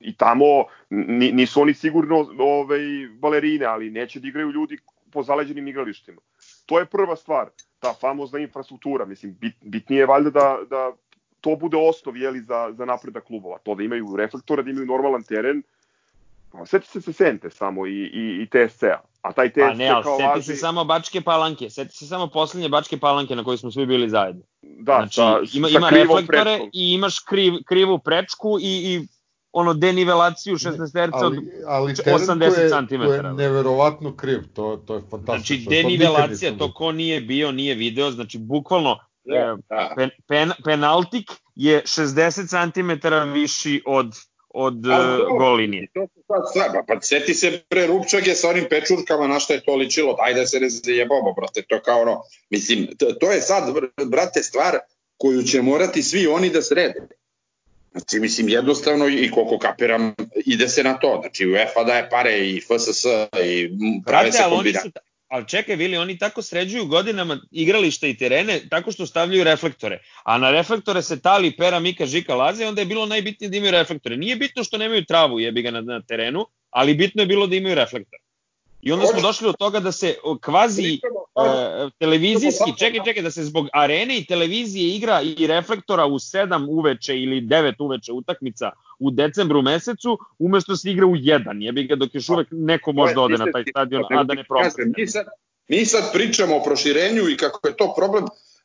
i tamo nisu oni sigurno ovaj, balerine, ali neće da igraju ljudi po zaleđenim igralištima. To je prva stvar, ta famozna infrastruktura. Mislim, bit, bitnije je valjda da, da to bude osnov jeli, za, za napredak klubova. To da imaju reflektore, da imaju normalan teren. Pa, Sjeti se se Sente samo i, i, i TSC-a. A taj TSC pa ne, ali kao seti važi... se samo Bačke Palanke, seti se samo poslednje Bačke Palanke na kojoj smo svi bili zajedno. Da, znači, sa, ima, sa ima reflektore prečkom. i imaš kriv, krivu prečku i, i ono denivelaciju 16 terca od ali, ali teren 80 koji je, cm. koji je neverovatno kriv, to, to je fantastično. Znači, to denivelacija, to ko nije bio, nije video, znači bukvalno Da, e, da. pen, pen, penaltik je 60 cm viši od od e, dobro, gol linije. To su sad pa, seti se pre Rupčage sa onim pečurkama na šta je to ličilo, ajde da se ne zajebamo, brate, to kao ono, mislim, to, to je sad, brate, stvar koju će morati svi oni da srede. Znači, mislim, jednostavno i koliko kapiram, ide se na to. Znači, UEFA daje pare i FSS i prave Brate, se kombinacije. Ali čekaj, Vili, oni tako sređuju godinama igrališta i terene tako što stavljaju reflektore. A na reflektore se tali pera Mika Žika laze, onda je bilo najbitnije da imaju reflektore. Nije bitno što nemaju travu, jebi ga na, na terenu, ali bitno je bilo da imaju reflektore. I onda smo došli do toga da se kvazi e, televizijski, čekaj, čekaj, da se zbog arene i televizije igra i reflektora u 7 uveče ili 9 uveče utakmica u decembru mesecu, umesto da se igra u 1, jebi ga dok još uvek neko može da ode na taj stadion, a da ne propadne. Mi sad, mi sad pričamo o proširenju i kako je to problem.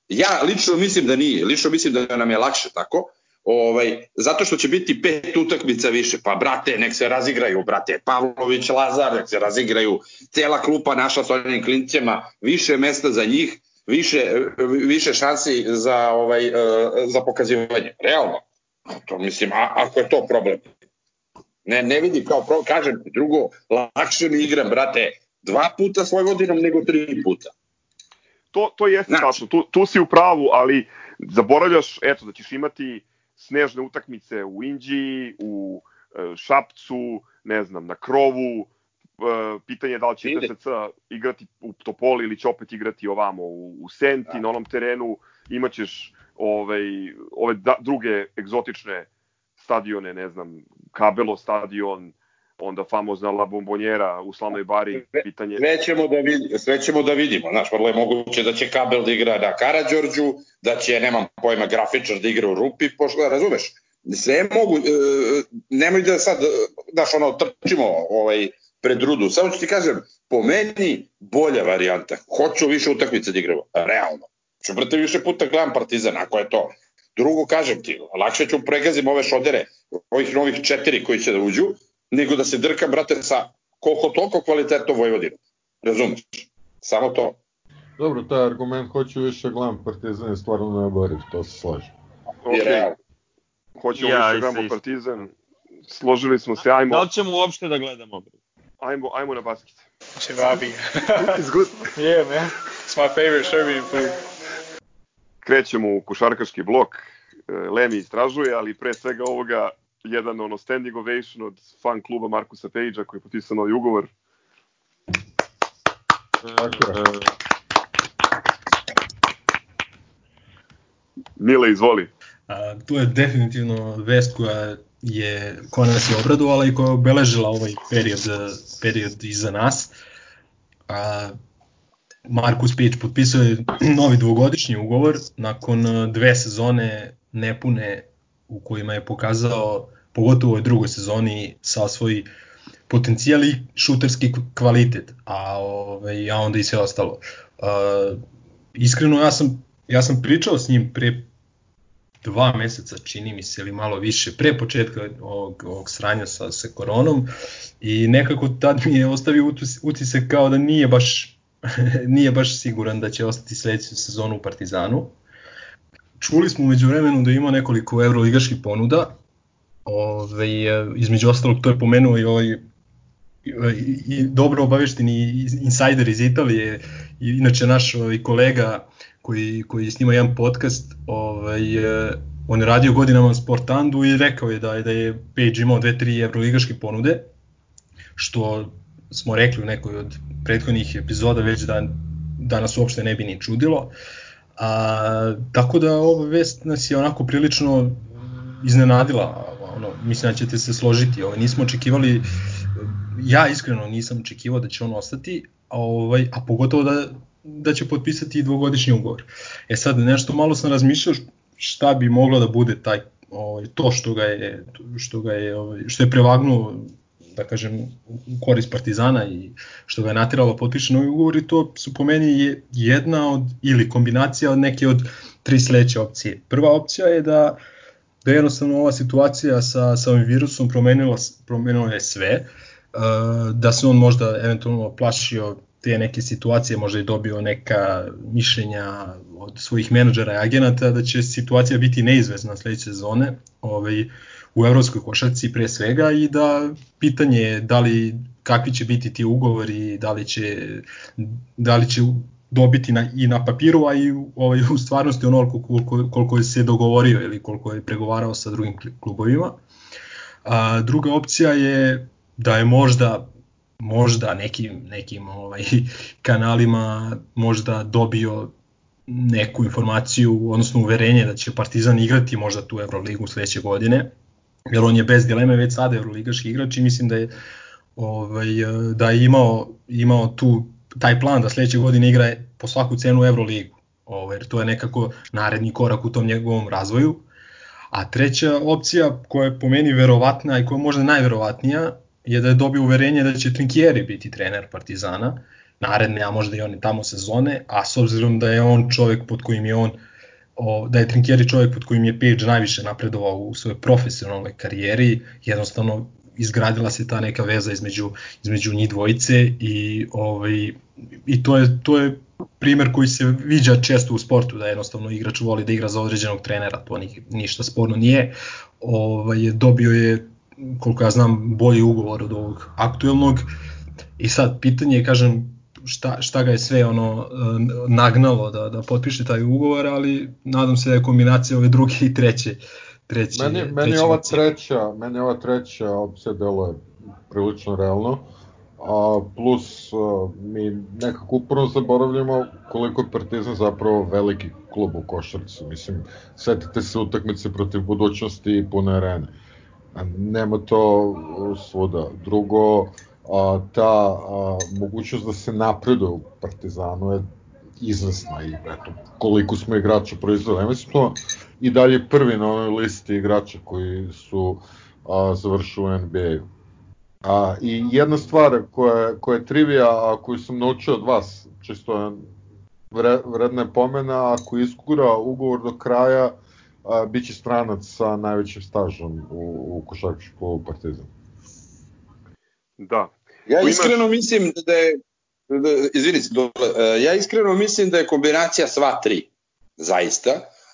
Ja lično mislim da nije. Lično mislim da nam je lakše tako. Ovaj, zato što će biti pet utakmica više. Pa brate, nek se razigraju, brate. Pavlović, Lazar, nek se razigraju. Cela klupa naša s onim klincima. Više mesta za njih, više, više šansi za, ovaj, eh, za pokazivanje. Realno. To mislim, a, ako je to problem. Ne, ne vidi kao pro, kažem, drugo, lakše mi igram, brate, dva puta s Vojvodinom nego tri puta. to, to jeste Znači. tačno, tu, tu si u pravu, ali zaboravljaš, eto, da ćeš imati snežne utakmice u Indiji, u e, Šapcu, ne znam, na Krovu, e, pitanje je da li će. TSC igrati u Topoli ili će opet igrati ovamo u, u Senti, Da. na onom terenu imaćeš ovaj, ove da, druge egzotične stadione, ne znam, Kabelo stadion, onda famozna La Bombonjera u Slavnoj Bari, pitanje... Sve ćemo da, vidimo, sve ćemo da vidimo. Znaš, vrlo je moguće da će Kabel da igra na Karadžorđu, da će, nemam pojma, grafičar da igra u Rupi, pošto, razumeš? Sve mogu, e, nemoj da sad, e, znaš, ono, trčimo ovaj, pred rudu. Samo ću ti kažem, po meni bolja varijanta. Hoću više utakmice da igramo, realno. Ću brate više puta gledam Partizan, ako je to. Drugo, kažem ti, lakše ću pregazim ove šodere, ovih novih četiri koji će da uđu, nego da se drkam, brate, sa koliko toliko kvalitetno Vojvodinu. Razumeš? Samo to. Dobro, taj argument, hoću više gledam Partizan je stvarno neoboriv, to se slažem. I Okay. Hoćemo Ja, više gledamo. Partizan. Složili smo se, ajmo, Da li ćemo uopšte da gledamo? ajmo, ajmo na basket. Chivabi. It's good. yeah, man. It's my favorite Serbian food. Krećemo u košarkaški blok. E, Lemi istražuje, ali pre svega ovoga jedan ono standing ovation od fan kluba Markusa Pejđa koji je potpisao novi ugovor. Tako je. Mile, izvoli. A, to je definitivno vest koja je koja nas je obradovala i koja je obeležila ovaj period, period iza nas. A, Markus Pić potpisao je novi dvogodišnji ugovor nakon dve sezone nepune u kojima je pokazao pogotovo u ovoj drugoj sezoni sa svoj potencijal i šuterski kvalitet, a, ovaj, a onda i sve ostalo. A, iskreno ja sam, ja sam pričao s njim pre dva meseca, čini mi se, ili malo više, pre početka ovog, ovog sranja sa, sa koronom i nekako tad mi je ostavio utis- utisak kao da nije baš, nije baš siguran da će ostati sledeću sezonu u Partizanu. Čuli smo umeđu vremenu da ima nekoliko evroligaških ponuda, Ove, između ostalog to je pomenuo i ovaj i, i dobro obavešteni insajder iz Italije, i inače naš ovaj, kolega koji, koji snima jedan podcast, ovaj, on je radio godinama na Sportandu i rekao je da da je Page imao dve, tri evroligaške ponude, što smo rekli u nekoj od prethodnih epizoda već da, da nas uopšte ne bi ni čudilo. A, tako da ova vest nas je onako prilično iznenadila, ono, mislim da ćete se složiti, ovaj, nismo očekivali, ja iskreno nisam očekivao da će on ostati, a, ovaj, a pogotovo da, da će potpisati dvogodišnji ugovor. E sad, nešto malo sam razmišljao šta bi moglo da bude taj ovaj, to što ga je što ga je ovaj, što je prevagnuo da kažem u korist Partizana i što ga je natiralo da potpiše novi ugovor i to su po meni je jedna od ili kombinacija od neke od tri sledeće opcije. Prva opcija je da da je jednostavno ova situacija sa, sa ovim virusom promenila, promenila je sve, da se on možda eventualno plašio te neke situacije, možda je dobio neka mišljenja od svojih menadžera i agenata da će situacija biti neizvezna sledeće sezone ovaj, u evropskoj košarci pre svega i da pitanje je da li kakvi će biti ti ugovori, da li će, da li će dobiti na, i na papiru, a i ovaj, u stvarnosti onoliko koliko, koliko je se dogovorio ili koliko je pregovarao sa drugim klubovima. A, druga opcija je da je možda možda nekim, nekim ovaj, kanalima možda dobio neku informaciju, odnosno uverenje da će Partizan igrati možda tu Euroligu sledeće godine, jer on je bez dileme već sada Euroligaški igrač i mislim da je ovaj, da je imao, imao tu taj plan da sledeće godine igra po svaku cenu Euroligu, ovaj, jer to je nekako naredni korak u tom njegovom razvoju. A treća opcija koja je po meni verovatna i koja je možda najverovatnija je da je dobio uverenje da će Trinkieri biti trener Partizana, naredne, a možda i oni tamo sezone, a s obzirom da je on čovek pod kojim je on o, da je Trinkieri čovjek pod kojim je Page najviše napredovao u svojoj profesionalnoj karijeri, jednostavno izgradila se ta neka veza između između njih dvojice i ovaj i to je to je primer koji se viđa često u sportu da jednostavno igrač voli da igra za određenog trenera, to ni, ništa sporno nije. Ovaj dobio je koliko ja znam bolji ugovor od ovog aktuelnog i sad pitanje je kažem šta, šta ga je sve ono nagnalo da, da potpiše taj ugovor, ali nadam se da je kombinacija ove druge i treće treće, meni, treće meni ova treća, meni ova treća opcija deluje prilično realno. A plus a, mi nekako upravo zaboravljamo koliko je Partizan zapravo veliki klub u košarci. Mislim, setite se utakmice protiv budućnosti i pune arene. A, nema to svuda. Drugo, a, ta a, mogućnost da se napreduje u Partizanu je izvesna i eto, koliko smo igrača proizveli. Ja mislim to i dalje prvi na onoj listi igrača koji su a, završili u NBA-u. A, I jedna stvar koja, koja je trivija, a koju sam naučio od vas, čisto vre, vredna je pomena, ako iskura ugovor do kraja, a, bit će stranac sa najvećim stažom u, u košarkašku klubu. Da. Ja iskreno mislim da je da, izvini se, e, ja iskreno mislim da je kombinacija sva tri, zaista.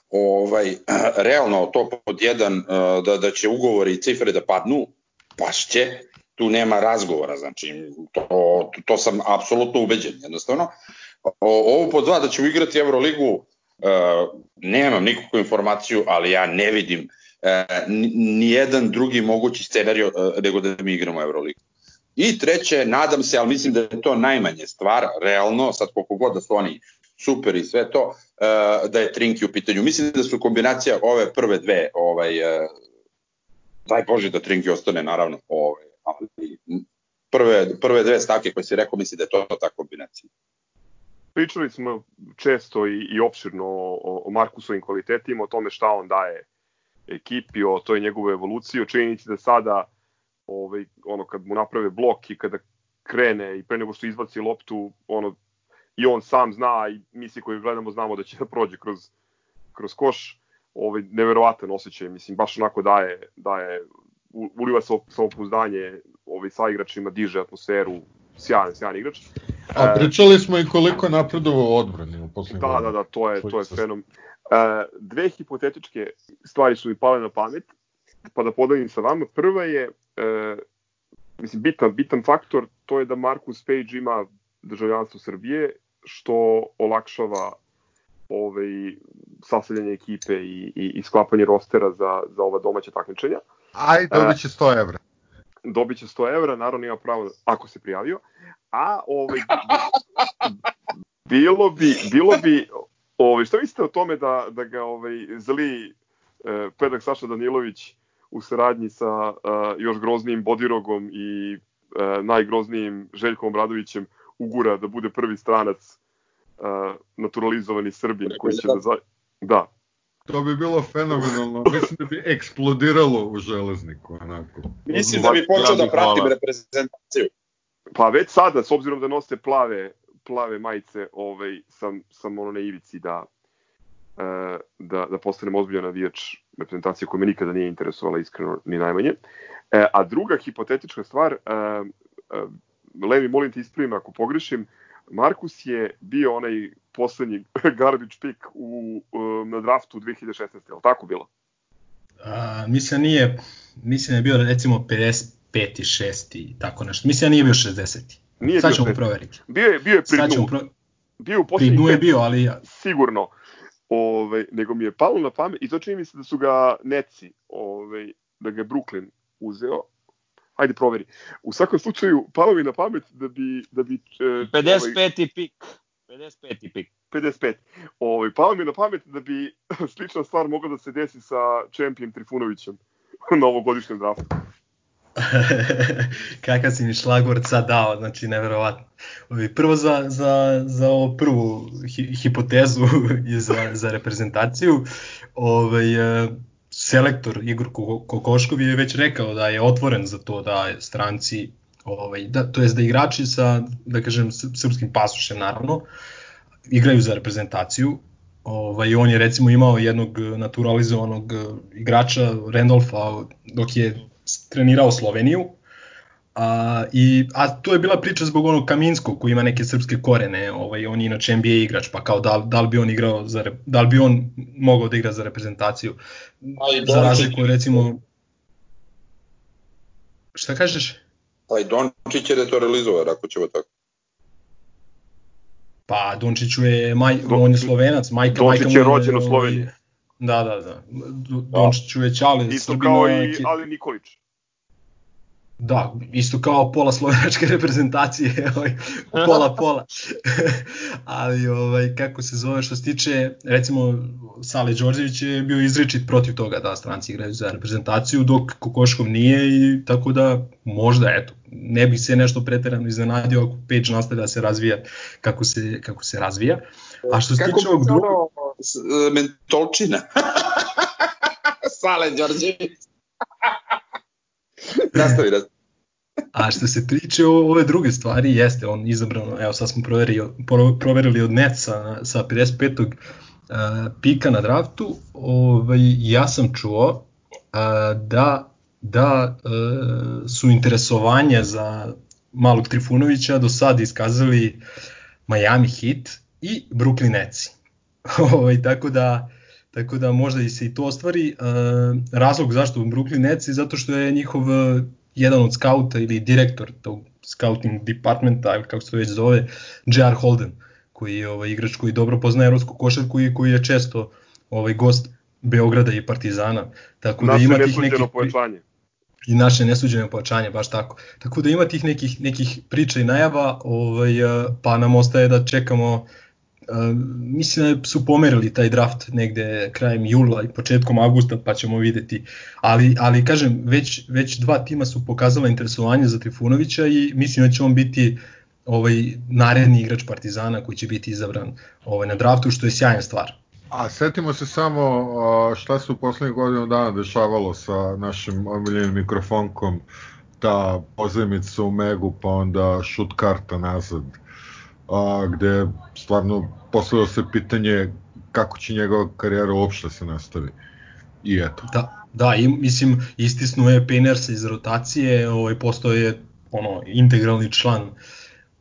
Ovaj, realno to pod jedan, e, da, da će ugovori i cifre da padnu, pašće, tu nema razgovora, znači to, to sam apsolutno ubeđen jednostavno. O, ovo pod dva da će igrati Euroligu, uh, nemam nikakvu informaciju, ali ja ne vidim uh, ni jedan drugi mogući scenarij uh, nego da mi igramo Euroligu. I treće, nadam se, ali mislim da je to najmanje stvar, realno, sad koliko god da su oni super i sve to, uh, da je Trinki u pitanju. Mislim da su kombinacija ove prve dve, ovaj, uh, daj Bože da Trinki ostane, naravno, ovaj, ali prve, prve dve stavke koje si rekao, mislim da je to ta kombinacija. Pričali smo često i, i opširno o, o Markusovim kvalitetima, o tome šta on daje ekipi, o toj njegove evoluciji, o činjenici da sada ovaj, ono, kad mu naprave blok i kada krene i pre nego što izbaci loptu, ono, i on sam zna i mi svi koji gledamo znamo da će da prođe kroz, kroz koš, ovaj, neverovatan osjećaj, mislim, baš onako daje, daje uliva se samopouzdanje ovaj, sa igračima, diže atmosferu, sjajan, sjajan igrač. A pričali smo i koliko je napredovao odbrani u poslednjih Da, da, da, to je, to je fenom. E, dve hipotetičke stvari su mi pale na pamet, pa da podelim sa vama. Prva je, e, mislim, bitan, bitan faktor, to je da Marcus Page ima državljanstvo Srbije, što olakšava ovaj, sastavljanje ekipe i, i, i sklapanje rostera za, za ova domaća takmičenja. Aj, dobit će 100 evra. Dobit će 100 evra, naravno ima pravo ako se prijavio. A ovaj, bilo bi, bilo bi ovaj, šta mislite o tome da, da ga ovaj, zli eh, pedak Saša Danilović u saradnji sa uh, još groznijim Bodirogom i uh, najgroznijim Željkom Obradovićem ugura da bude prvi stranac uh, naturalizovani Srbin koji će da... Za... Da, To bi bilo fenomenalno. Mislim da bi eksplodiralo u železniku. Onako. Mislim da bi počeo da pratim reprezentaciju. Pa već sada, s obzirom da nose plave, plave majice, ovaj, sam, sam ono na ivici da, da, da postanem ozbiljan navijač reprezentacije koja me nikada nije interesovala iskreno ni najmanje. E, a druga hipotetička stvar, e, e, Levi, molim te ispravim ako pogrešim, Markus je bio onaj poslednji garbage pick u, na draftu 2016. Je li tako bilo? A, mislim da nije, mislim da je bio recimo 55. 6. tako nešto. Mislim da nije bio 60. Nije Sad bio ćemo proveriti. Bio je, bio je pri dnu. pro... Bio u poslednjih je bio, ali sigurno. Ove, nego mi je palo na pamet i to čini mi se da su ga Netsi, ove, da ga je Brooklyn uzeo. Ajde proveri. U svakom slučaju palo mi na pamet da bi da bi e, ovaj, 55. pik. 55. pik. 55. Ovaj palo mi na pamet da bi slična stvar mogla da se desi sa Čempijem Trifunovićem na ovogodišnjem draftu. kakav si mi šlagvort sad dao, znači neverovatno. Prvo za, za, za ovu prvu hi, hipotezu i za, za reprezentaciju, ovaj, e, selektor Igor Ko- Kokoškov je već rekao da je otvoren za to da stranci, ovaj, da, to jest da igrači sa, da kažem, srpskim pasušem naravno, igraju za reprezentaciju, Ovaj, on je recimo imao jednog naturalizovanog eh, igrača Randolfa dok je trenirao Sloveniju. A, i, a to je bila priča zbog onog Kaminskog koji ima neke srpske korene, ovaj, on je inače NBA igrač, pa kao da, da li bi on igrao za, da li bi on mogao da igra za reprezentaciju. A i Za razliku recimo... Šta kažeš? Pa i Dončić je detoralizovao, ako ćemo tako. Pa Dončiću je, maj, Don- on je slovenac, majka, Dončić majka je rođen u ovaj, Sloveniji. Da, da, da. Do- Dončiću je Ćale, Isto Srbina, kao i Ali Nikolić. Da, isto kao pola slovenačke reprezentacije, ovaj, pola pola. Ali ovaj kako se zove što se tiče recimo Sale Đorđević je bio izričit protiv toga da stranci igraju za reprezentaciju dok Kokoškov nije i tako da možda eto ne bih se nešto preterano iznenadio ako Page nastavlja da se razvija kako se kako se razvija. A što se Kako tiče ovog bi drugog ono e, mentolčina? Sale Đorđević. nastavi. A što se tiče ove druge stvari, jeste on izabran, evo sad smo proverili, pro- proverili od net sa, sa 55. Uh, pika na draftu, ovaj, ja sam čuo uh, da, da uh, su interesovanje za malog Trifunovića do sad iskazali Miami Heat i Brooklyn Netsi. ovaj, tako da Tako da možda i se i to ostvari. E, razlog zašto Brooklyn Nets je zato što je njihov e, jedan od skauta ili direktor tog scouting departmenta, ili kako se to već zove, J.R. Holden, koji je ovaj, igrač koji dobro poznaje evropsku košarku i koji je često ovaj gost Beograda i Partizana. Tako da Naše ima tih nekih pojačanje. i naše nesuđeno pojačanje, baš tako. Tako da ima tih nekih, nekih priča i najava, ovaj, eh, pa nam ostaje da čekamo mislim da su pomerili taj draft negde krajem jula i početkom avgusta pa ćemo videti. Ali, ali kažem, već, već dva tima su pokazala interesovanje za Trifunovića i mislim da će on biti ovaj naredni igrač Partizana koji će biti izabran ovaj na draftu što je sjajna stvar. A setimo se samo šta se u poslednjih godinu dana dešavalo sa našim omiljenim mikrofonkom, ta pozajmica u Megu, pa onda šut karta nazad, a, gde stvarno postavilo se pitanje kako će njegova karijera uopšte se nastavi. I eto. Da, da, i, mislim, istisnuo je Painersa iz rotacije, ovaj, postao je ono, integralni član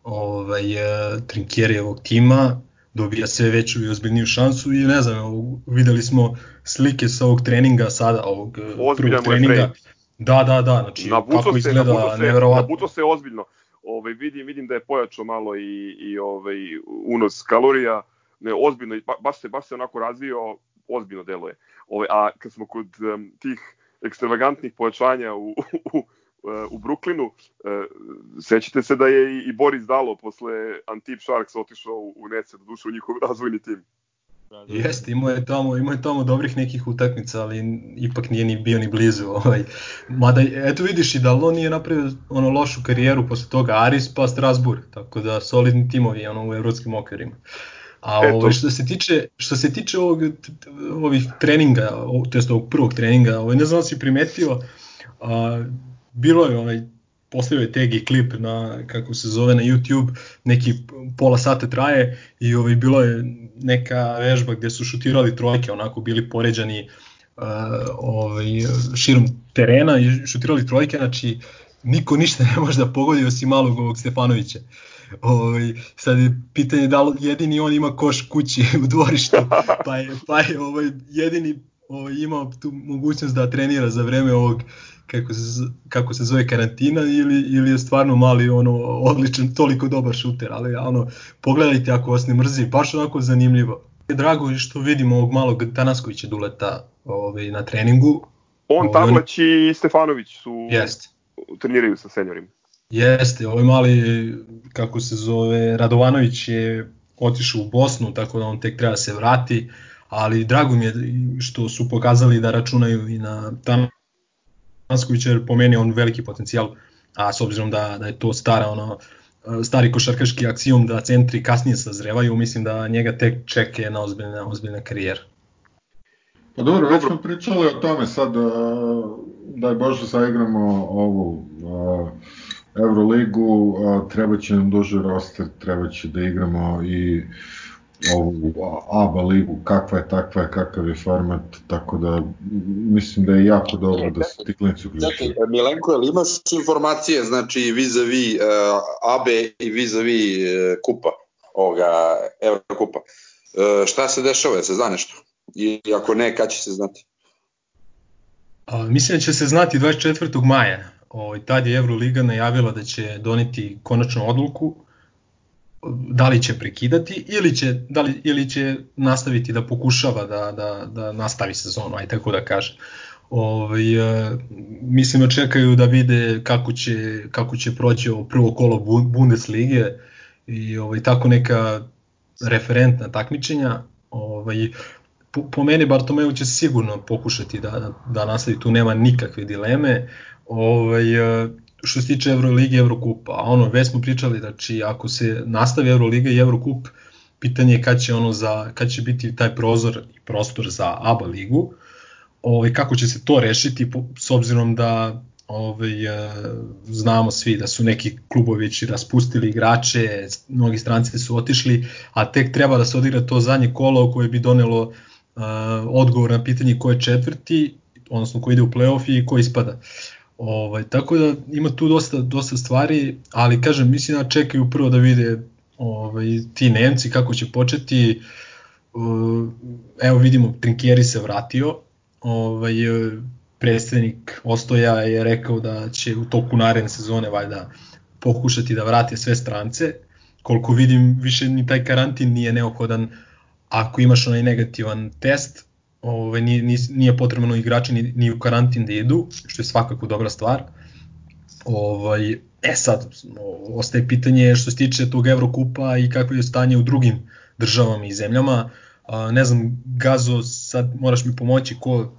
ovaj, e, Trinkjerijevog tima, dobija sve veću i ozbiljniju šansu i ne znam, videli smo slike sa ovog treninga sada, ovog e, Ozbiljan prvog treninga. trening. Da, da, da, znači Nabuto kako se, izgleda nabuto se, neverovatno. nabuto se ozbiljno. Ovaj vidim vidim da je pojačao malo i i ovaj unos kalorija. ne, ozbiljno, ba, baš se, baš se onako razvio, ozbiljno deluje. Ove, a kad smo kod um, tih ekstravagantnih pojačanja u, u, u Brooklynu, e, sećate se da je i Boris Dalo posle Antip Sharks otišao u Nece, do duše u njihov razvojni tim. Da, da. Jeste, imao je tamo, imao je tamo dobrih nekih utakmica, ali ipak nije ni bio ni blizu. Ovaj. Mada, eto vidiš i da on nije napravio ono lošu karijeru posle toga, Aris pa Strasbourg, tako da solidni timovi ono, u evropskim okvirima. A ovaj, što se tiče što se tiče ovog ovih treninga, to jest ovog prvog treninga, ovaj ne znam da si primetio, a, bilo je ovaj postavio je tag i klip na kako se zove na YouTube, neki pola sata traje i ovaj bilo je neka vežba gde su šutirali trojke, onako bili poređani uh, ovaj širom terena i šutirali trojke, znači niko ništa ne može da pogodi osim malog ovog Stefanovića. Ovaj, sad je pitanje da li jedini on ima koš kući u dvorištu, pa je, pa je ovaj, jedini ovaj, imao tu mogućnost da trenira za vreme ovog kako se, kako se zove karantina ili, ili je stvarno mali ono odličan, toliko dobar šuter, ali ono, pogledajte ako vas ne mrzi, baš onako zanimljivo. Drago je što vidimo ovog malog Tanaskovića Duleta ovaj, na treningu. On, ovaj, Tavlać i Stefanović su jest. treniraju sa seniorima. Jeste, ovaj mali, kako se zove, Radovanović je otišao u Bosnu, tako da on tek treba se vrati, ali drago mi je što su pokazali da računaju i na Tanaskovića, jer po meni on veliki potencijal, a s obzirom da, da je to stara ono, stari košarkaški aksijom da centri kasnije sazrevaju, mislim da njega tek čeka jedna ozbiljna, ozbiljna karijera. Pa dobro, već smo pričali o tome sad, daj Bože zaigramo ovu Euroligu, treba će nam duže roster, treba će da igramo i ovu ABA ligu, kakva je takva je, kakav je format, tako da mislim da je jako dobro da se ti klinici uključuju. Milenko, ali imaš informacije, znači vis-a-vis uh, AB i vis-a-vis uh, kupa, ovoga Evrokupa. Uh, šta se dešava, se zna nešto? I ako ne, kad će se znati? A, mislim da će se znati 24. maja. O, ovaj, tad je Euroliga najavila da će doneti konačnu odluku da li će prekidati ili će, da li, ili će nastaviti da pokušava da, da, da nastavi sezonu, aj tako da kažem. Ovaj, e, mislim da čekaju da vide kako će, kako će proći ovo prvo kolo Bundeslige i ovaj, tako neka referentna takmičenja. Ovaj, po, po meni Bartomeu će sigurno pokušati da, da nastavi, tu nema nikakve dileme. Ovaj, e, što se tiče Euroligi i Eurokupa, a ono, već smo pričali, znači, ako se nastavi Euroliga i Eurokup, pitanje je kad će, ono za, kad će biti taj prozor i prostor za ABA ligu, ovaj, kako će se to rešiti, s obzirom da ovaj, e, znamo svi da su neki klubovi već raspustili igrače, mnogi stranci su otišli, a tek treba da se odigra to zadnje kolo koje bi donelo uh, odgovor na pitanje ko je četvrti, odnosno ko ide u playoff i ko ispada. Ovaj, tako da ima tu dosta, dosta stvari, ali kažem, mislim da čekaju prvo da vide ovaj, ti Nemci kako će početi. Evo vidimo, Trinkieri se vratio, ovaj, predsednik Ostoja je rekao da će u toku naredne sezone valjda pokušati da vrate sve strance. Koliko vidim, više ni taj karantin nije neophodan ako imaš onaj negativan test, ovaj, nije, nije potrebno igrači ni, ni u karantin da idu, što je svakako dobra stvar. Ovaj, e sad, ostaje pitanje što se tiče tog Evrokupa i kakvo je stanje u drugim državama i zemljama. A, ne znam, Gazo, sad moraš mi pomoći ko,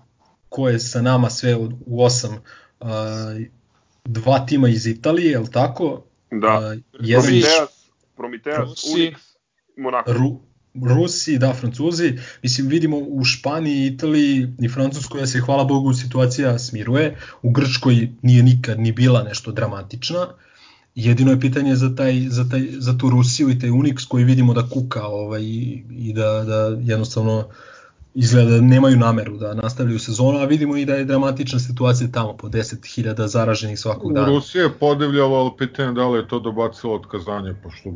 ko je sa nama sve u, u osam. A, dva tima iz Italije, je li tako? Da, a, jedan Prometeas, Prometeas, Unix, Monaco. Ru, Rusi, da, Francuzi, mislim vidimo u Španiji, Italiji i Francuskoj da se hvala Bogu situacija smiruje, u Grčkoj nije nikad ni bila nešto dramatična, jedino je pitanje za, taj, za, taj, za tu Rusiju i taj Unix koji vidimo da kuka ovaj, i da, da jednostavno izgleda da nemaju nameru da nastavljaju sezonu, a vidimo i da je dramatična situacija tamo, po 10.000 zaraženih svakog dana. Rusija je podivljava, ali pitanje da li je to dobacilo od kazanje, pošto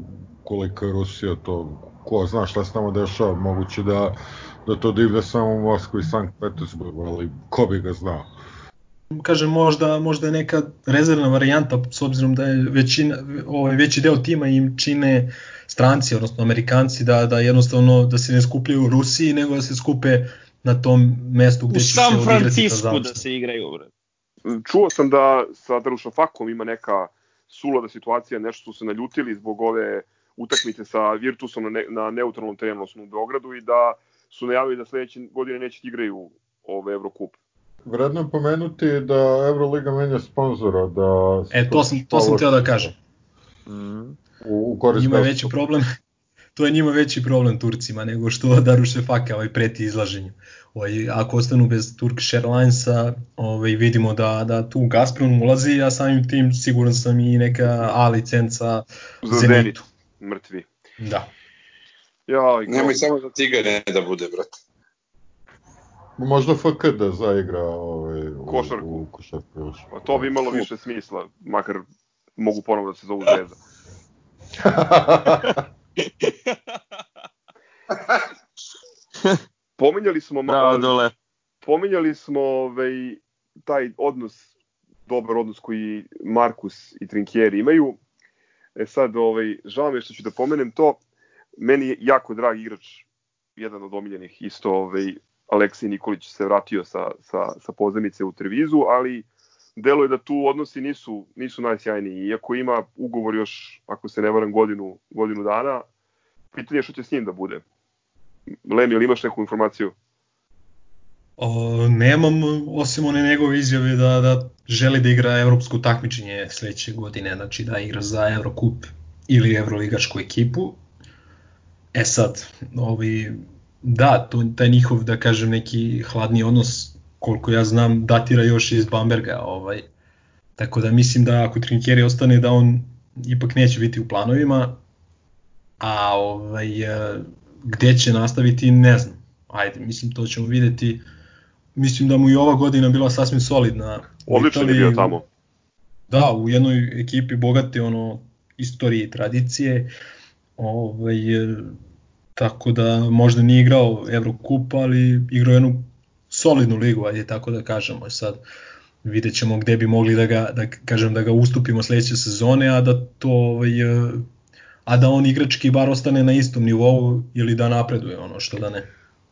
koliko je Rusija to ko zna šta se tamo dešava, moguće da, da to divlja samo u Moskvi i Sankt Petersburgu, ali ko bi ga znao. kažem možda možda je neka rezervna varijanta s obzirom da je većina ovaj veći deo tima im čine stranci odnosno Amerikanci da da jednostavno da se ne skupljaju u Rusiji nego da se skupe na tom mestu gde U će se San odigrati ta Francisku da završna. se igraju, bre. Čuo sam da sa Darušafakom ima neka sulada situacija, nešto su se naljutili zbog ove utakmice sa Virtusom na, ne, na neutralnom terenu, odnosno u Beogradu i da su najavili da sledeće godine neće da igraju ove Evrokup. Vredno je pomenuti da Euroliga menja sponzora, da... E, to sam, to sam teo da kažem. U, u korist Njima je veći problem, to je njima veći problem Turcima nego što Daruše Faka ovaj preti izlaženju. Ovaj, ako ostanu bez Turkish Airlinesa, ovaj, vidimo da, da tu Gazprom ulazi, a samim tim siguran sam i neka A licenca Za Zenit, Zenitu. mrtvi. Da. Ja, i Nemoj samo za Tigane da bude, brate. Možda FK da zaigra ovaj, u, Košarku. U, košarku još. Pa to bi imalo više smisla, makar mogu ponovo da se zovu Zvezda. Pominjali smo, Bravo dole. pominjali smo ovaj, taj odnos, dobar odnos koji Markus i Trinkieri imaju. E sad, ovaj, žao mi je što ću da pomenem to, meni je jako drag igrač, jedan od omiljenih, isto ovaj, Aleksij Nikolić se vratio sa, sa, sa pozemice u Trevizu, ali deluje da tu odnosi nisu, nisu najsjajniji. Iako ima ugovor još, ako se ne varam, godinu, godinu dana, pitanje je što će s njim da bude. Lemi, ili imaš neku informaciju? O, nemam, osim one njegove izjave da, da želi da igra evropsko takmičenje sledeće godine, znači da igra za Eurocup ili Euroligašku ekipu. E sad, ovi, da, to, taj njihov, da kažem, neki hladni odnos, koliko ja znam, datira još iz Bamberga. Ovaj. Tako da mislim da ako Trinkjeri ostane da on ipak neće biti u planovima, a ovaj, e, gde će nastaviti ne znam. Ajde, mislim to ćemo videti. Mislim da mu i ova godina bila sasvim solidna. Odličan je bio tamo. Da, u jednoj ekipi bogate ono istorije i tradicije. Ovaj, e, tako da možda nije igrao Evrokup, ali igrao jednu solidnu ligu, ajde tako da kažemo. Sad vidjet ćemo gde bi mogli da ga, da kažem, da ga ustupimo sledeće sezone, a da to ovaj, a da on igrački bar ostane na istom nivou ili da napreduje ono što da ne.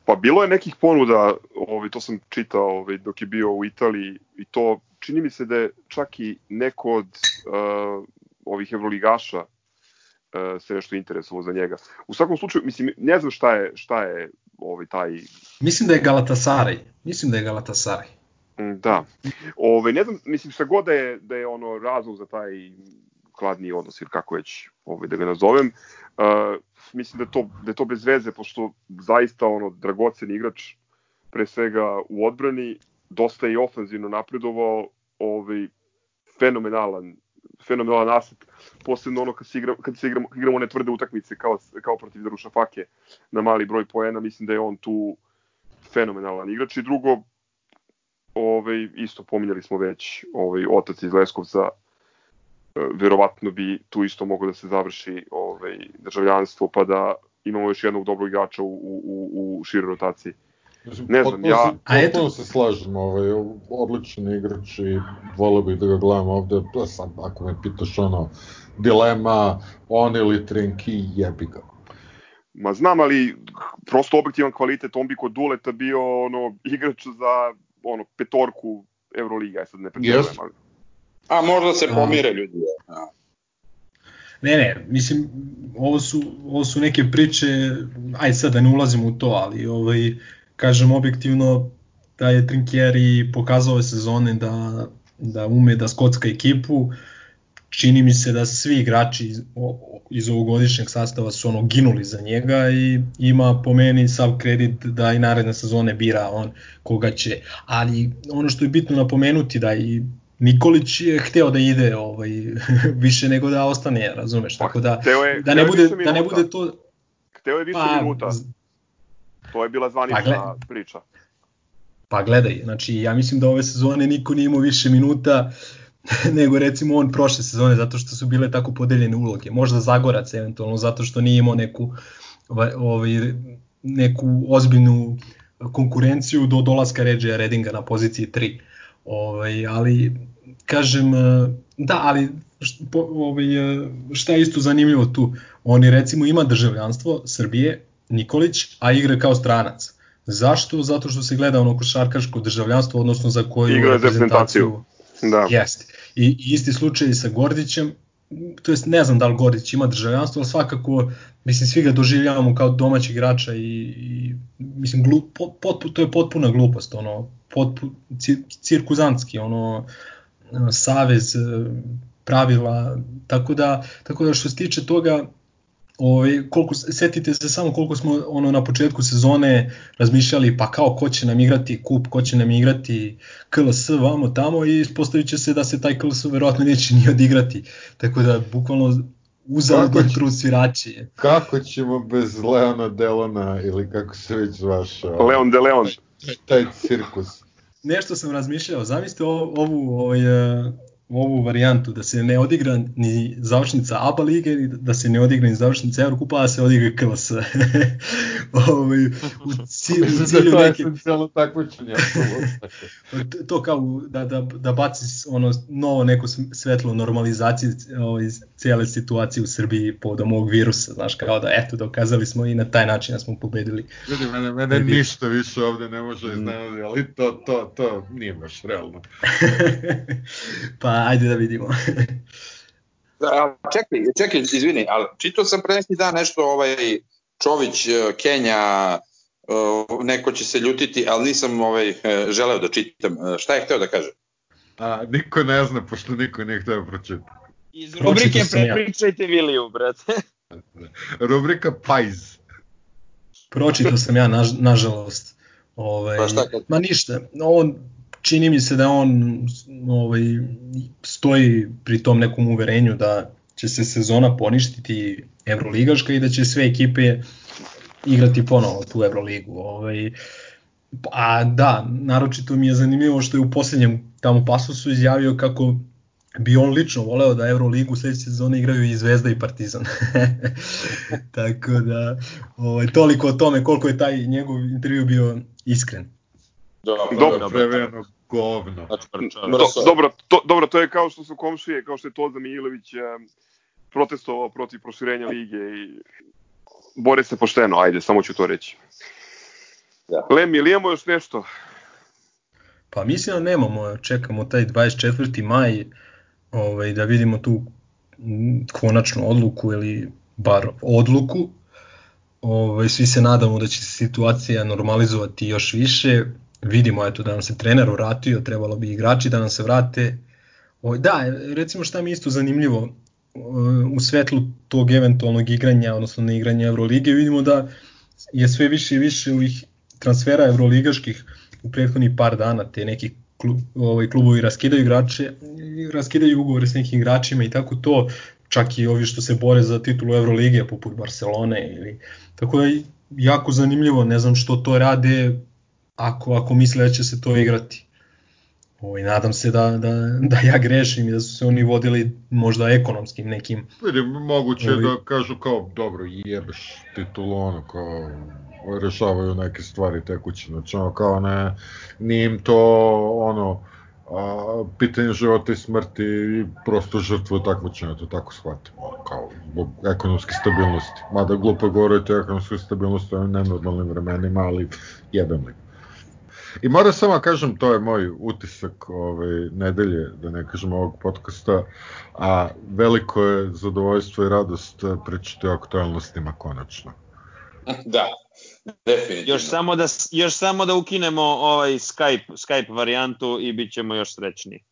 Pa bilo je nekih ponuda, ovaj, to sam čitao ovaj, dok je bio u Italiji i to čini mi se da je čak i neko od uh, ovih evroligaša uh, se nešto interesovao za njega. U svakom slučaju, mislim, ne znam šta je, šta je ovaj, taj Mislim da je Galatasaray. Mislim da je Galatasaray. Mm, Da. Ove, ne znam, mislim šta god da je, da je ono razlog za taj kladni odnos ili kako već ovaj, da ga nazovem, uh, mislim da, to, da je to bez veze, pošto zaista ono dragocen igrač pre svega u odbrani, dosta je i ofenzivno napredovao, ovaj, fenomenalan fenomenalan aset, posebno ono kad se, igra, kad se igramo, igramo one tvrde utakmice kao, kao protiv Daruša Fake na mali broj poena, mislim da je on tu fenomenalan igrač i drugo, ovaj, isto pominjali smo već ovaj, otac iz Leskovca, e, verovatno bi tu isto moglo da se završi ovaj, državljanstvo, pa da imamo još jednog dobrog igrača u, u, u široj rotaciji. Mislim, Ne znam, ja- Se, A eto- potpuno se slažem, ovaj, odličan igrač i volio bih da ga gledam ovde, to je sad, ako me pitaš ono, dilema, on ili Trinki, jebi ga. Ma znam, ali prosto objektivan kvalitet, on bi kod Duleta bio ono, igrač za ono, petorku Euroliga, ja sad ne pretjerujem, Jest. ali A možda se A. pomire ljudi. Ja. Ne, ne, mislim, ovo su, ovo su neke priče, aj sad da ne ulazimo u to, ali ovaj, kažem objektivno da je Trinkieri pokazao ove sezone da, da ume da skocka ekipu, čini mi se da svi igrači iz, iz ovogodišnjeg sastava su ono ginuli za njega i ima po meni sav kredit da i naredne sezone bira on koga će, ali ono što je bitno napomenuti da i Nikolić je hteo da ide ovaj više nego da ostane, razumeš? Pa, Tako da hteo je- da ne bude da ne bude to hteo je više pa minuta, to je bila Pa zvanična gle- priča. Pa gledaj, znači ja mislim da ove sezone niko nije imao više minuta nego recimo on prošle sezone zato što su bile tako podeljene uloge. Možda Zagorac eventualno zato što nije imao neku ovaj, ovaj, neku ozbiljnu konkurenciju do dolaska Ređeja Redinga na poziciji 3. Ovaj, ali, kažem, da, ali ovaj, šta je isto zanimljivo tu? Oni recimo ima državljanstvo Srbije, Nikolić, a igra kao stranac. Zašto? Zato što se gleda ono košarkaško državljanstvo, odnosno za koju Igra reprezentaciju. Da. Jeste. I i isti slučaj i sa Gordićem, to jest ne znam da li Gordić ima državljanstvo, ali svakako, mislim, svi ga doživljavamo kao domaćeg igrača i, i mislim, glup, pot, pot, to je potpuna glupost, ono, potpu, cir, cirkuzantski, ono, savez, eh, pravila, tako da, tako da što se tiče toga, Ovaj koliko setite se samo koliko smo ono na početku sezone razmišljali pa kao ko će nam igrati kup, ko će nam igrati KLS vamo tamo i ispostaviće se da se taj KLS verovatno neće ni odigrati. Tako da bukvalno uzaludan će- trud svirači. Kako ćemo bez Leona Delona ili kako se već zvaš? ovaj, Leon de Leon. Taj cirkus. Nešto sam razmišljao, zamislite ovu, ovu, ovaj, ovu varijantu da se ne odigra ni završnica ABA lige, da se ne odigra ni završnica Evrokupa, a da se odigra KLS. ovaj, u cilju, u da cilju to je neke, esencijalno takmičenje. to- to kao da, da, da baci ono novo neko svetlo normalizacije ovaj, cijele situacije u Srbiji povodom ovog virusa, znaš, kao da eto dokazali smo i na taj način da smo pobedili. Vidi, mene, mene ništa više ovde ne može iznenadi, ali to, to, to nije baš realno. pa ajde da vidimo. Da, čekaj, čekaj, izvini, ali čitao sam pre neki dan nešto ovaj Čović, eh, Kenja, eh, neko će se ljutiti, ali nisam ovaj eh, želeo da čitam. Šta je hteo da kaže? A, niko ne zna, pošto niko nije hteo pročitati. Iz rubrike sam ja. prepričajte Viliju, brate. Rubrika Pajz. Pročitao sam ja, naž, nažalost. Ovaj, Pa šta kad- ma ništa, on, čini mi se da on ovaj, stoji pri tom nekom uverenju da će se sezona poništiti Evroligaška i da će sve ekipe igrati ponovo tu Evroligu. Ovaj, a da, naročito mi je zanimljivo što je u posljednjem tamo pasusu izjavio kako bi on lično voleo da Euroligu sledeće sezone igraju i Zvezda i Partizan. Tako da, ovaj, toliko o tome koliko je taj njegov intervju bio iskren. Dobro, Dobro. Prevejano govno. Znači, Do, dobro, to, dobro, to je kao što su komšije, kao što je Toza Milović eh, protestovao protiv proširenja lige i bore se pošteno, ajde, samo ću to reći. Da. Lem, ili imamo još nešto? Pa mislim da nemamo, čekamo taj 24. maj ovaj, da vidimo tu konačnu odluku ili bar odluku. Ovaj, svi se nadamo da će se situacija normalizovati još više. Vidimo eto da nam se trener vratio, trebalo bi igrači da nam se vrate. Ovaj, da, recimo šta mi isto zanimljivo, u svetlu tog eventualnog igranja, odnosno ne igranja Evrolige, vidimo da je sve više i više ovih transfera evroligaških u prethodnih par dana, te neki klub, ovaj, klubovi raskidaju igrače, raskidaju ugovore s nekim igračima i tako to, čak i ovi što se bore za titulu Evrolige, poput Barcelone ili tako da jako zanimljivo, ne znam što to rade ako, ako misle da će se to igrati. Ovaj, nadam se da, da, da ja grešim i da su se oni vodili možda ekonomskim nekim Vidim, moguće Ovi- da kažu kao, dobro, jebeš titulu, ono, kao, rešavaju neke stvari tekuće, znači ono kao ne, nije im to ono, a, pitanje života i smrti i prosto žrtvu takmičenja, to tako shvatim, ono, kao zbog ekonomske stabilnosti. Mada glupo govoriti o ekonomskoj stabilnosti u nenormalnim vremenima, ali jebem li. I moram samo kažem, to je moj utisak ove nedelje, da ne kažem ovog podcasta, a veliko je zadovoljstvo i radost pričati o aktualnostima konačno. Da, definitivno. Još samo da još samo da ukinemo ovaj Skype Skype varijantu i bićemo još srećniji.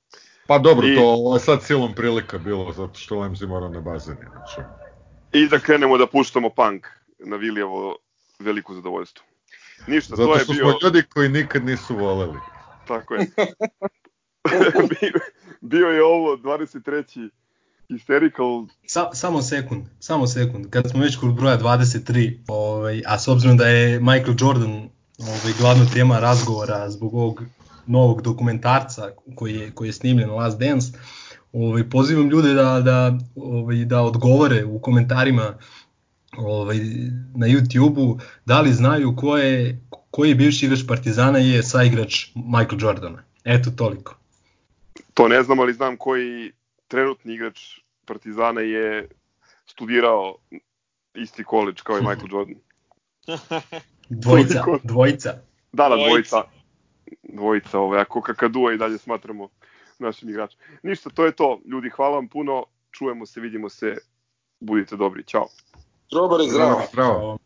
Pa dobro, I- to ovo je sad silom prilika bilo, zato što Lemzi mora na bazeni. Znači. I da krenemo da puštamo punk na Vilijevo veliko zadovoljstvo. Ništa, to Zato je što bio... smo ljudi koji nikad nisu voleli. Tako je. bio, je ovo 23. Hysterical Sa, samo sekund, samo sekund. Kad smo već kod broja 23, ovaj, a s obzirom da je Michael Jordan ovaj, glavna tema razgovora zbog ovog novog dokumentarca koji je, koji je snimljen Last Dance, ovaj, pozivam ljude da, da, ovaj, da odgovore u komentarima ovaj, na YouTube-u da li znaju ko je, koji bivši igrač Partizana je saigrač Michael Jordana. Eto toliko. To ne znam, ali znam koji trenutni igrač Partizana je studirao isti koleđ kao i Michael Jordan. Dvojica, dvojica. Da, da, Dvojica. dvojica. Ovaj, ako kakadua i dalje smatramo našim igračima. Ništa, to je to. Ljudi, hvala vam puno. Čujemo se, vidimo se. Budite dobri. Ćao. Grobar i zdravo. Zdravo.